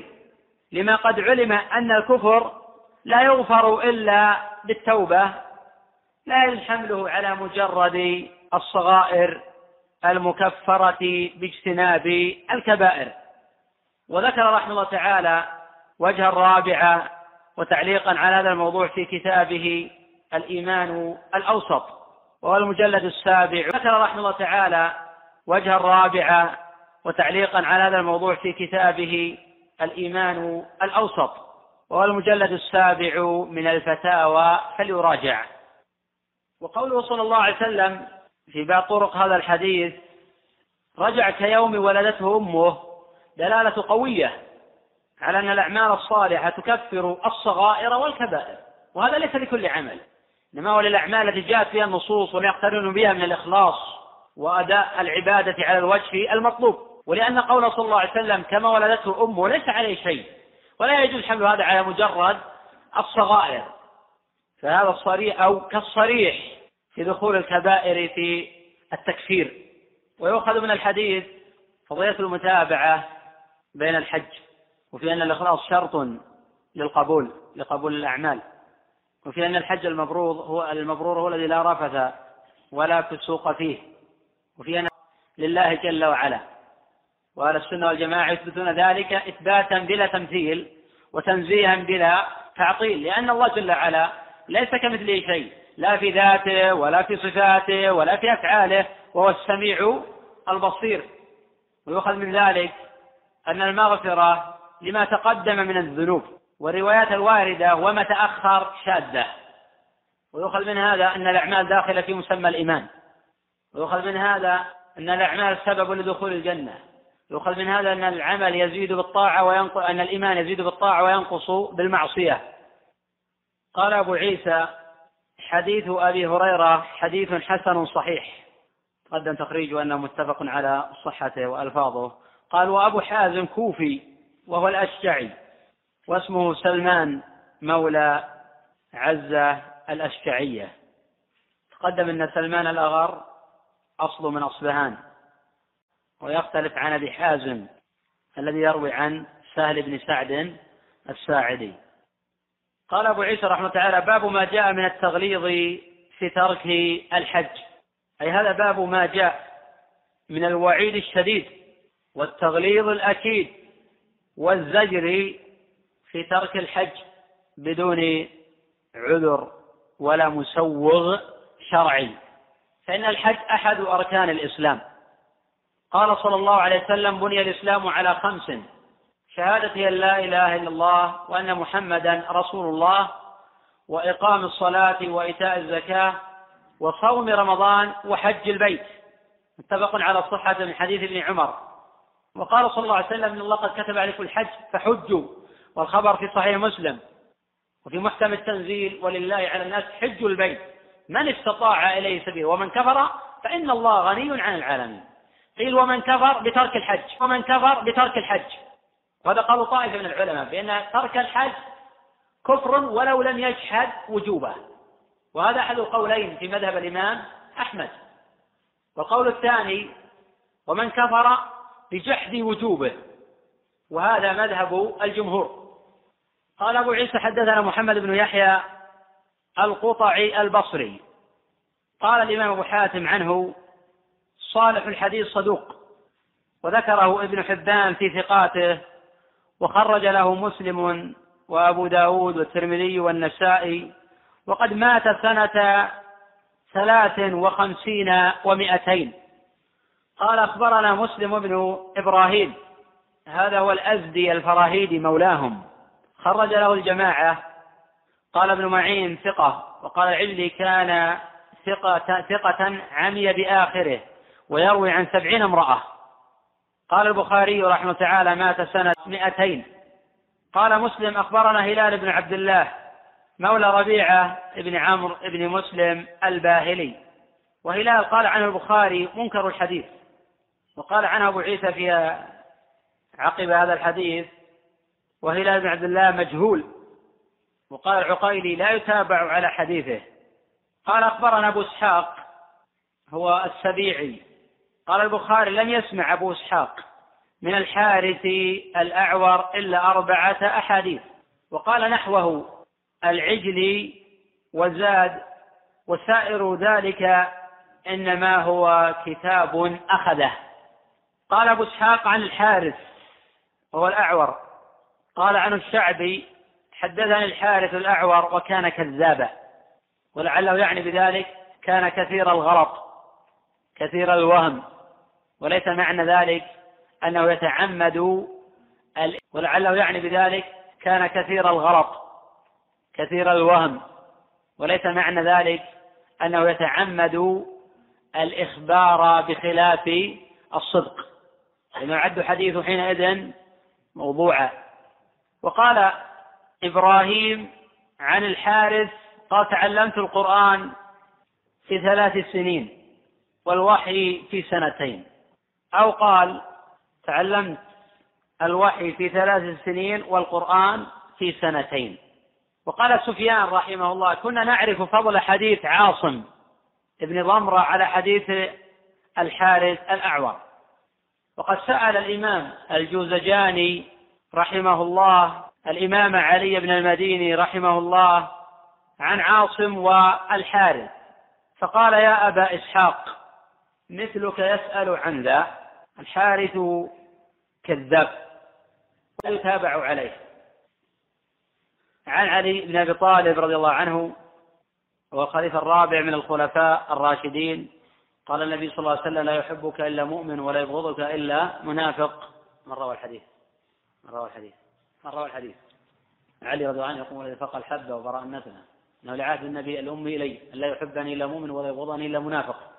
لما قد علم أن الكفر لا يغفر إلا بالتوبة لا يجوز حمله على مجرد الصغائر المكفرة باجتناب الكبائر. وذكر رحمه الله تعالى وجها رابعا وتعليقا على هذا الموضوع في كتابه الإيمان الأوسط. وهو المجلد السابع. ذكر رحمه الله تعالى وجها رابعا وتعليقا على هذا الموضوع في كتابه الإيمان الأوسط. وهو المجلد السابع من الفتاوى فليراجع. وقوله صلى الله عليه وسلم في بعض طرق هذا الحديث رجع كيوم ولدته أمه دلالة قوية على أن الأعمال الصالحة تكفر الصغائر والكبائر. وهذا ليس لكل عمل. إنما هو للأعمال التي جاءت فيها النصوص ويقترن بها من الإخلاص وأداء العبادة على الوجه المطلوب. ولأن قول صلى الله عليه وسلم كما ولدته أمه ليس عليه شيء. ولا يجوز حمل هذا على مجرد الصغائر. فهذا الصريح أو كالصريح في دخول الكبائر في التكفير. ويؤخذ من الحديث فضيلة المتابعة بين الحج. وفي أن الإخلاص شرط للقبول لقبول الأعمال. وفي أن الحج المبرور هو المبرور هو الذي لا رفث ولا فسوق فيه. وفي أن لله جل وعلا. وأهل السنة والجماعة يثبتون ذلك إثباتا بلا تمثيل وتنزيها بلا تعطيل لأن الله جل وعلا ليس كمثله شيء لا في ذاته ولا في صفاته ولا في أفعاله وهو السميع البصير. ويؤخذ من ذلك أن المغفرة لما تقدم من الذنوب. والروايات الواردة وما تأخر شاذة ويؤخذ من هذا أن الأعمال داخلة في مسمى الإيمان. ويؤخذ من هذا أن الأعمال سبب لدخول الجنة. يؤخذ من هذا أن العمل يزيد بالطاعة وينقص أن الإيمان يزيد بالطاعة وينقص بالمعصية. قال أبو عيسى حديث أبي هريرة حديث حسن صحيح. قدم تخريجه أنه متفق على صحته وألفاظه. قال وأبو حازم كوفي وهو الأشجعي. واسمه سلمان مولى عزة الأشجعية. تقدم أن سلمان الأغر أصل من أصبهان ويختلف عن أبي حازم الذي يروي عن سهل بن سعد الساعدي. قال أبو عيسى رحمه الله تعالى باب ما جاء من التغليظ في ترك الحج. أي هذا باب ما جاء من الوعيد الشديد والتغليظ الأكيد والزجر في ترك الحج بدون عذر ولا مسوغ شرعي. فإن الحج أحد أركان الإسلام. قال صلى الله عليه وسلم بني الإسلام على خمس شهادة أن لا إله إلا الله وأن محمدا رسول الله وإقام الصلاة وإيتاء الزكاة وصوم رمضان وحج البيت. متفق على الصحة من حديث ابن عمر. وقال صلى الله عليه وسلم إن الله قد كتب عليكم الحج فحجوا. والخبر في صحيح مسلم وفي محكم التنزيل ولله على الناس حج البيت. من استطاع إليه سبيلا ومن كفر فإن الله غني عن العالمين. قيل ومن كفر بترك الحج ومن كفر بترك الحج. وهذا قالوا طائفة من العلماء بأن ترك الحج كفر ولو لم يجحد وجوبه. وهذا أحد القولين في مذهب الإمام أحمد. والقول الثاني ومن كفر بجحد وجوبه. وهذا مذهب الجمهور. قال أبو عيسى حدثنا محمد بن يحيى القطعي البصري. قال الإمام أبو حاتم عنه صالح الحديث صدوق وذكره ابن حبان في ثقاته وخرج له مسلم وأبو داود والترمذي والنسائي وقد مات سنة ثلاث وخمسين ومائتين قال أخبرنا مسلم بن إبراهيم هذا هو الأزدي الفراهيدي مولاهم. خرج له الجماعة. قال ابن معين ثقة وقال العلي كان ثقة, ثقة عمي بآخره ويروي عن سبعين امرأة. قال البخاري رحمه تعالى مات سنة مئتين. قال مسلم أخبرنا هلال بن عبد الله مولى ربيعة بن عمرو بن مسلم الباهلي. وهلال قال عنه البخاري منكر الحديث وقال عنه أبو عيسى في عقب هذا الحديث وهلال بن عبد الله مجهول. وقال العقيلي لا يتابع على حديثه. قال أخبرنا أبو إسحاق هو السبيعي. قال البخاري لم يسمع أبو إسحاق. من الحارث الأعور إلا أربعة أحاديث. وقال نحوه العجلي وزاد وسائر ذلك إنما هو كتاب أخذه. قال أبو إسحاق عن الحارث وهو الأعور. قال عن الشعبي حدثني الحارث الأعور وكان كذابا ولعله يعني بذلك كان كثير الغلط كثير الوهم وليس معنى ذلك أنه يتعمد ولعله يعني بذلك كان كثير الغلط كثير الوهم وليس معنى ذلك أنه يتعمد الإخبار بخلاف الصدق لأنه يعد حديث حينئذ موضوعا. وقال إبراهيم عن الحارث قال تعلمت القرآن في ثلاث سنين والوحي في سنتين. أو قال تعلمت الوحي في ثلاث سنين والقرآن في سنتين. وقال سفيان رحمه الله كنا نعرف فضل حديث عاصم ابن ضمرة على حديث الحارث الأعور. وقد سأل الإمام الجوزجاني رحمه الله الإمام علي بن المديني رحمه الله عن عاصم والحارث. فقال يا أبا إسحاق مثلك يسأل عن ذا الحارث كذاب ويتابع عليه. عن علي بن أبي طالب رضي الله عنه هو الخليفة الرابع من الخلفاء الراشدين قال النبي صلى الله عليه وسلم لا يحبك إلا مؤمن ولا يبغضك إلا منافق. من روى الحديث. من روى الحديث. من روى الحديث؟ علي رضي الله عنه يقول الذي فقى الحبه وبراء النتنه إنه لعهد النبي الأمي إلي أن لا يحبني إلا مؤمن ولا يبغضني إلا منافق.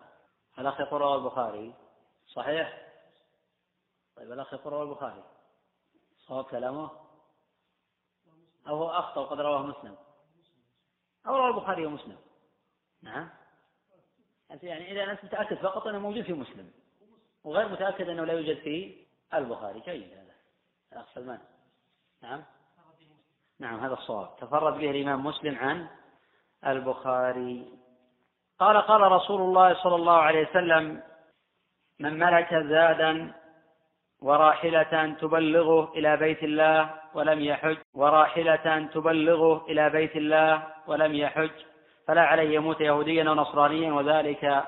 الاخ يقول رواه البخاري. صحيح؟ طيب الاخ يقول رواه البخاري. صواب كلامه؟ أو هو أخطأ وقد رواه مسلم. أو رواه البخاري ومسلم. نعم. يعني إذا أنت متأكد فقط أنه موجود في مسلم. وغير متأكد أنه لا يوجد في البخاري. جيد الأخ سلمان. نعم. نعم هذا الصواب. تفرد به الإمام مسلم عن البخاري. قال قال رسول الله صلى الله عليه وسلم من ملك زادا وراحلة تبلغه إلى بيت الله ولم يحج وراحلة تبلغه إلى بيت الله ولم يحج فلا عليه يموت يهوديا أو نصرانيا وذلك.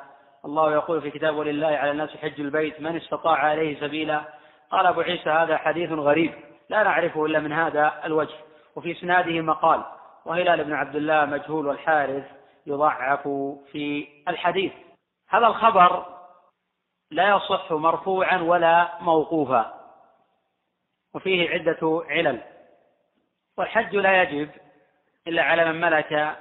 الله يقول في كتابه لله على الناس حج البيت من استطاع عليه سبيلا قال أبو عيسى هذا حديث غريب لا نعرفه إلا من هذا الوجه وفي إسناده مقال وهلال بن عبد الله مجهول والحارث يضعف في الحديث. هذا الخبر لا يصح مرفوعا ولا موقوفا وفيه عدة علل. والحج لا يجب إلا على من ملك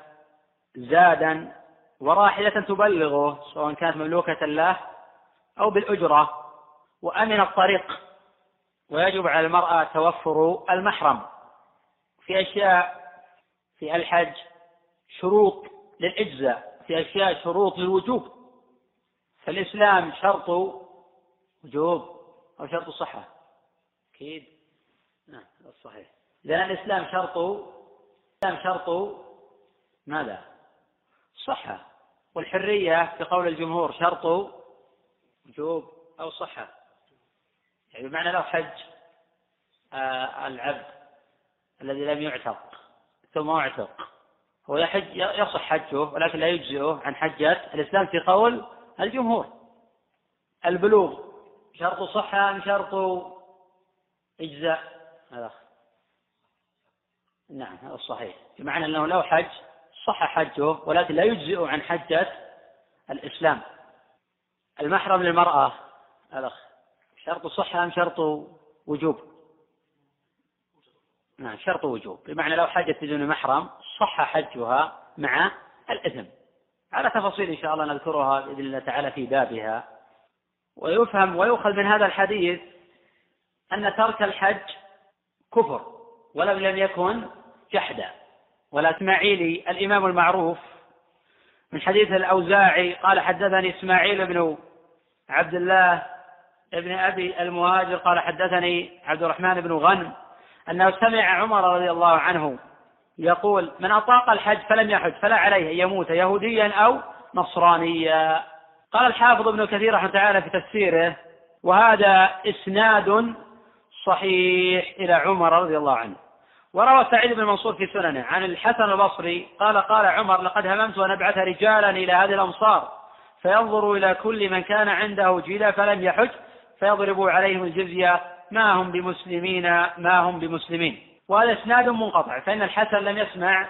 زادا وراحلة تبلغه سواء كانت مملوكة له أو بالأجرة. وأمن الطريق ويجب على المرأة توفر المحرم في أشياء في الحج شروط للإجزاء في أشياء شروط للوجوب. فالإسلام شرط وجوب أو شرط صحة. أكيد؟ نعم الصحيح لأن الإسلام شرط الإسلام شرط ماذا؟ صحة. والحرية في قول الجمهور شرط وجوب أو صحة. يعني بمعنى لو حج آه العبد الذي لم يعتق ثم اعتق. هو يحج يصح حجه ولكن لا يجزئه عن حجة الإسلام في قول الجمهور. البلوغ شرط صحة أم شرط إجزاء؟ هذا نعم هذا الصحيح بمعنى أنه لو حج صح حجه ولكن لا يجزئ عن حجة الإسلام. المحرم للمرأة الأخ شرط صحة أم شرط وجوب؟ نعم شرط وجوب. بمعنى لو حجت بدون محرم صح حجها مع الإثم. على تفاصيل إن شاء الله نذكرها بإذن الله تعالى في بابها. ويفهم ويؤخذ من هذا الحديث أن ترك الحج كفر ولو لم يكن جحدا. ولا إسماعيلي الإمام المعروف من حديث الأوزاعي قال حدثني إسماعيل بن عبد الله ابن أبي المهاجر قال حدثني عبد الرحمن بن غنم أنه سمع عمر رضي الله عنه يقول من أطاق الحج فلم يحج فلا عليه أن يموت يهوديا أو نصرانيا. قال الحافظ ابن كثير رحمه تعالى في تفسيره وهذا إسناد صحيح إلى عمر رضي الله عنه. وروى سعيد بن منصور في سننه عن الحسن البصري قال قال عمر لقد هممت أن أبعث رجالا إلى هذه الأمصار فينظروا إلى كل من كان عنده جيدا فلم يحج فيضربوا عليهم الجزية ما هم بمسلمين ما هم بمسلمين. وهذا إسناد منقطع فإن الحسن لم يسمع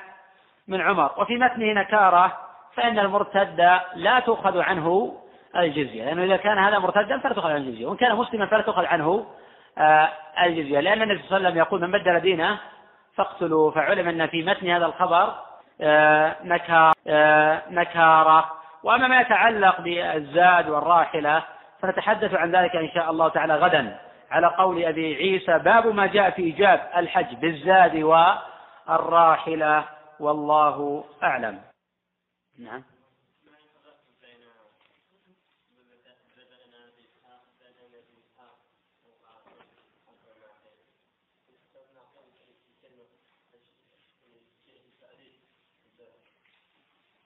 من عمر. وفي متنه نكارة فإن المرتد لا تؤخذ عنه الجزية. لأنه إذا كان هذا مرتدا فلا تؤخذ عنه الجزية. وإن كان مسلما فلا تؤخذ عنه آه، الجزية. لأن النبي صلى الله عليه وسلم يقول من بدل دينه فاقتلوا فعلم أن في متن هذا الخبر آه، آه، نكارة. وأما ما يتعلق بالزاد والراحلة فنتحدث عن ذلك إن شاء الله تعالى غدا على قول أبي عيسى باب ما جاء في إيجاب الحج بالزاد والراحلة والله أعلم. نعم.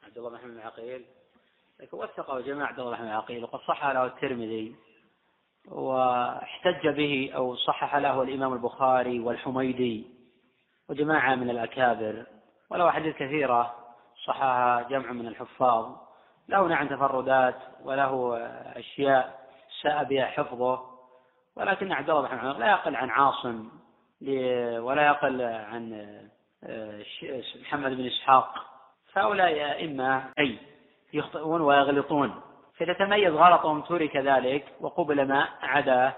عبد الله بن عقيل. لكن وثقه جماعة عبد الله بن عقيل وقد صح له الترمذي واحتج به أو صحح له الإمام البخاري والحميدي وجماعة من الأكابر. وله أحاديث كثيرة صححها جمع من الحفاظ. له نعم تفردات وله أشياء ساء بها حفظه. ولكن عبد الله بن لا يقل عن عاصم ولا يقل عن آه، محمد بن إسحاق. فهؤلاء أئمة أي يخطئون ويغلطون. فإذا تميز غلطهم ترك ذلك وقبل ما عداه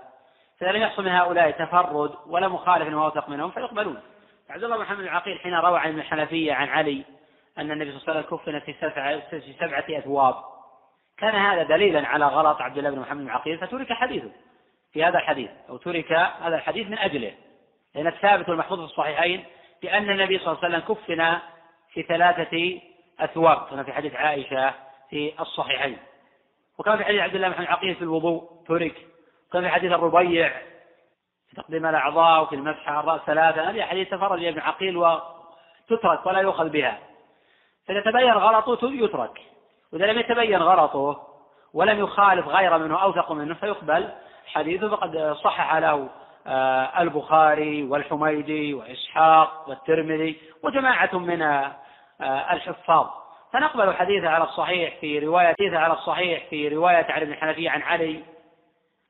فإذا لم يحصل من هؤلاء تفرد ولا مخالف واثق منهم فيقبلون. عبد الله بن محمد العقيل حين روى عن الحنفية عن علي أن النبي صلى الله عليه وسلم كفن في سبعة في سبعة أثواب كان هذا دليلا على غلط عبد الله بن محمد العقيل فترك حديثه في هذا الحديث أو ترك هذا الحديث من أجله. لأن الثابت والمحفوظ في الصحيحين بأن النبي صلى الله عليه وسلم كفن في ثلاثة أثواب كما في حديث عائشة في الصحيحين. وكان في حديث عبد الله بن عقيل في الوضوء ترك. وكان في حديث الربيع في تقديم الأعضاء وفي المسح على الرأس ثلاثة. هذه حديث تفرد ابن عقيل وتترك ولا يؤخذ بها. فإذا تبين غلطه يترك. وإذا لم يتبين غلطه ولم يخالف غير منه أوثق منه فيقبل حديثه. فقد صحح له آه، البخاري والحميدي وإسحاق والترمذي وجماعة من آه، الحفاظ. فنقبل حديثه على الصحيح في رواية حديثه على الصحيح في رواية علي بن الحنفية عن علي.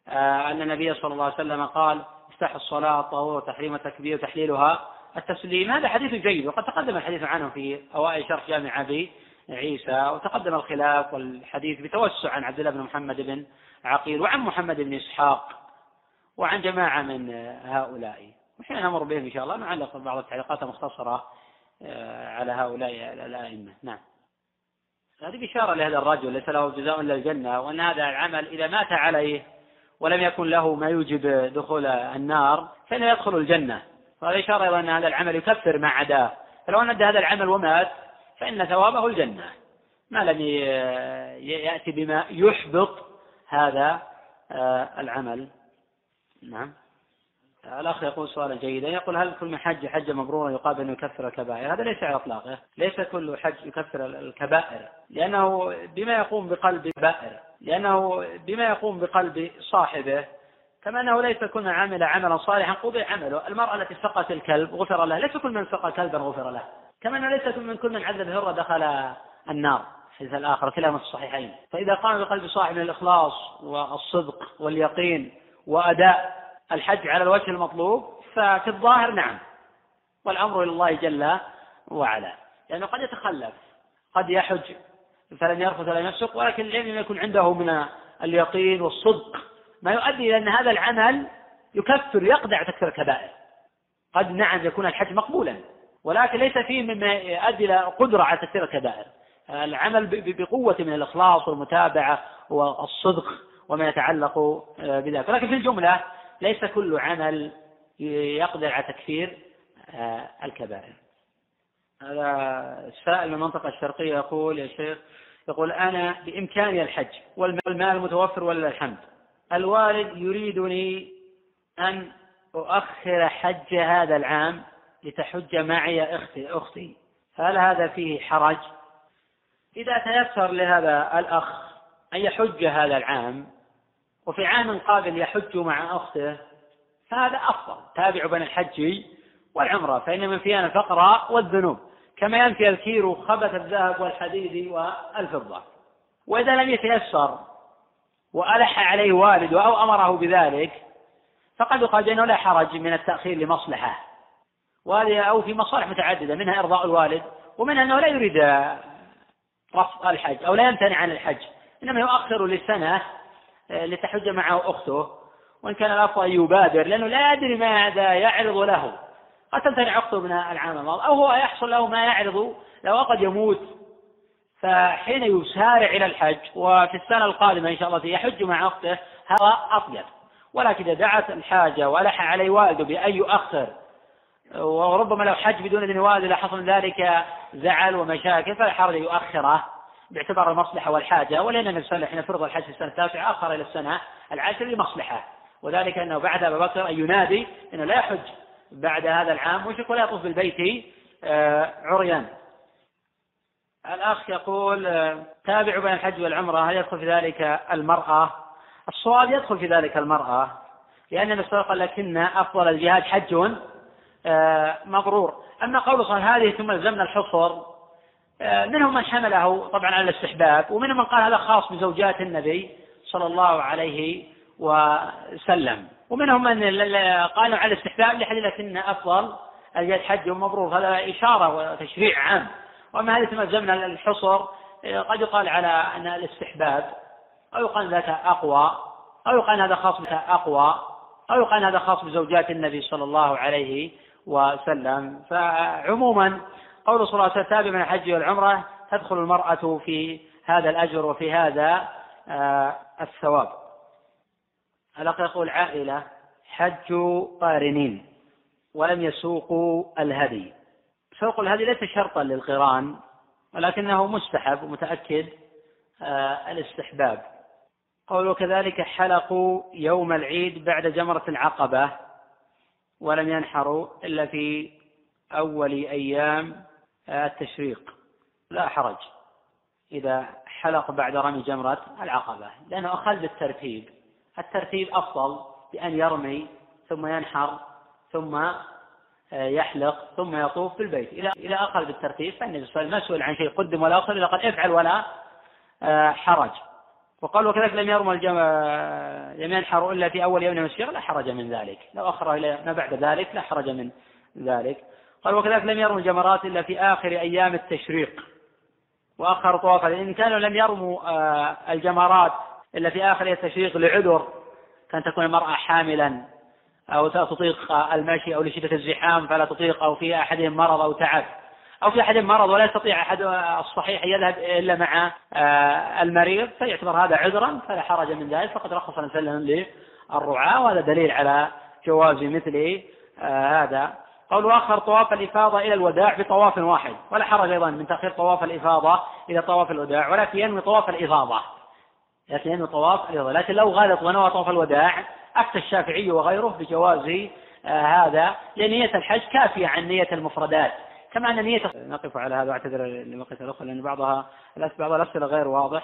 آه، أن النبي صلى الله عليه وسلم قال افتح الصلاة طهور تحريم التكبير وتحليلها. التسليم هذا حديث جيد وقد تقدم الحديث عنه في أوائل شرح جامع أبي عيسى وتقدم الخلاف والحديث بتوسع عن عبد الله بن محمد بن عقيل وعن محمد بن إسحاق وعن جماعة من هؤلاء. وحين نمر بهم إن شاء الله نعلق بعض التعليقات المختصرة آه، على هؤلاء الأئمة. نعم. هذه بشارة لهذا الرجل ليس له جزاء إلا الجنة وأن هذا العمل إذا مات عليه ولم يكن له ما يوجب دخول النار فإنه يدخل الجنة. وهذا إشارة إلى أن هذا العمل يكفر ما عداه فلو أن هذا العمل ومات فإن ثوابه الجنة. ما لم يأتي بما يحبط هذا آه، العمل. نعم. الأخ يقول سؤالا جيدا يقول هل كل من حج حج مبرورا يقابل أنه يكفر الكبائر؟ هذا ليس على إطلاقه ليس كل حج يكفر الكبائر لأنه بما يقوم بقلب بائر لأنه بما يقوم بقلب صاحبه كما أنه ليس كل من عمل عملا صالحا قضي عمله المرأة التي سقت الكلب غفر لها ليس كل من سقى كلبا غفر له كما أنه ليس من كل من عذب هرة دخل النار الحديث الآخر كلاهما في الصحيحين. فإذا قام بقلب صاحب الإخلاص والصدق واليقين وأداء الحج على الوجه المطلوب ففي الظاهر نعم. والأمر إلى الله جل وعلا. لأنه قد يتخلف قد يحج فلن يرفث ولا يفسق ولكن لم يكن عنده من اليقين والصدق. ما يؤدي إلى أن هذا العمل يكفر يقدع تكفير الكبائر. قد نعم يكون الحج مقبولا ولكن ليس فيه مما يؤدي إلى قدرة على تكفير الكبائر. العمل بقوة من الإخلاص والمتابعة والصدق وما يتعلق بذلك. ولكن في الجملة ليس كل عمل يقدر على تكفير آه، الكبائر. هذا سائل من المنطقة الشرقية يقول يا شيخ يقول أنا بإمكاني الحج والمال متوفر ولله الحمد؟ الوالد يريدني أن أؤخر حج هذا العام لتحج معي أختي أختي. هل هذا فيه حرج؟ إذا تيسر لهذا الأخ أن يحج هذا العام وفي عام قابل يحج مع أخته فهذا أفضل. تابع بين الحج والعمرة فإن من فيها الفقر والذنوب. كما ينفي الكير خبث الذهب والحديد والفضة. وإذا لم يتيسر وألح عليه والده أو أمره بذلك فقد يقال أنه لا حرج من التأخير لمصلحة. وهذه أو في مصالح متعددة منها إرضاء الوالد ومنها أنه لا يريد رفض الحج أو لا يمتنع عن الحج. إنما يؤخر لسنة لتحج معه أخته وإن كان الأفضل يبادر لأنه لا يدري ماذا يعرض له. قد تمتنع عقده من العام الماضي أو هو يحصل له ما يعرض له قد يموت. فحين يسارع إلى الحج وفي السنة القادمة إن شاء الله يحج مع أخته هذا أطيب. ولكن إذا دعت الحاجة وألح عليه والده بأن يؤخر وربما لو حج بدون إذن والده لحصل ذلك زعل ومشاكل فلا حرج يؤخره. باعتبار المصلحة والحاجة ولأن النبي صلى الله عليه وسلم حين فرض الحج في السنة التاسعة أخر إلى السنة العاشرة لمصلحة. وذلك أنه بعد أبا بكر أن ينادي أنه لا يحج بعد هذا العام مشرك ولا يطوف بالبيت آه، عريان. الأخ يقول آه، تابع بين الحج والعمرة هل يدخل في ذلك المرأة؟ الصواب يدخل في ذلك المرأة لأن النبي صلى الله عليه وسلم لكن أفضل الجهاد حج آه، مبرور أما قول هذه ثم لزمنا الحصر منهم من حمله طبعا على الاستحباب ومنهم من قال هذا خاص بزوجات النبي صلى الله عليه وسلم. ومنهم من قالوا على الاستحباب لحديث أفضل الجهاد حج مبرور. هذا إشارة وتشريع عام. وأما هذه تمزمنا الحصر قد يقال على أن الاستحباب أو يقال ذاك أقوى أو يقال هذا خاص أقوى أو يقال هذا خاص بزوجات النبي صلى الله عليه وسلم. فعموما قول صلى الله عليه وسلم من الحج والعمرة تدخل المرأة في هذا الأجر وفي هذا آه، الثواب. الأخ يقول عائلة حج قارنين ولم يسوقوا الهدي. سوق الهدي ليس شرطا للقران ولكنه مستحب ومتأكد آه الاستحباب. قوله كذلك حلقوا يوم العيد بعد جمرة العقبة ولم ينحروا إلا في أول أيام التشريق لا حرج. إذا حلق بعد رمي جمرة العقبة لأنه أخذ بالترتيب. الترتيب أفضل بأن يرمي ثم ينحر ثم آه، يحلق ثم يطوف بالبيت إلى إلى آخر بالترتيب فالنبي صلى الله عليه وسلم عن شيء قدم ولا أخر إلا قال افعل ولا آه، حرج. وقال وكذلك لم يرمى الجمع آه، لم ينحر إلا في أول يوم من لا حرج من ذلك. لو أخر إلى ما بعد ذلك لا حرج من ذلك. قال وكذلك لم يرموا الجمرات إلا في آخر أيام التشريق. وأخر طواف إن كانوا لم يرموا الجمرات إلا في آخر التشريق لعذر كان تكون المرأة حاملا أو تطيق المشي أو لشدة الزحام فلا تطيق أو في أحدهم مرض أو تعب. أو في أحدهم مرض ولا يستطيع أحد الصحيح يذهب إلا مع آه، المريض فيعتبر هذا عذرا فلا حرج من ذلك. فقد رخص صلى الله للرعاة وهذا دليل على جواز مثل آه، هذا. قول آخر طواف الإفاضة إلى الوداع بطواف واحد. ولا حرج أيضا من تأخير طواف الإفاضة إلى طواف الوداع ولكن ينوي طواف الإفاضة. لكن ينوي طواف الإفاضة. لكن لو غلط ونوى طواف الوداع أفتى الشافعي وغيره بجواز آه، هذا لأن نية الحج كافية عن نية المفردات. كما أن نية نقف على هذا واعتذر لمقيت الأخرى لأن بعضها بعض الأسئلة غير واضح.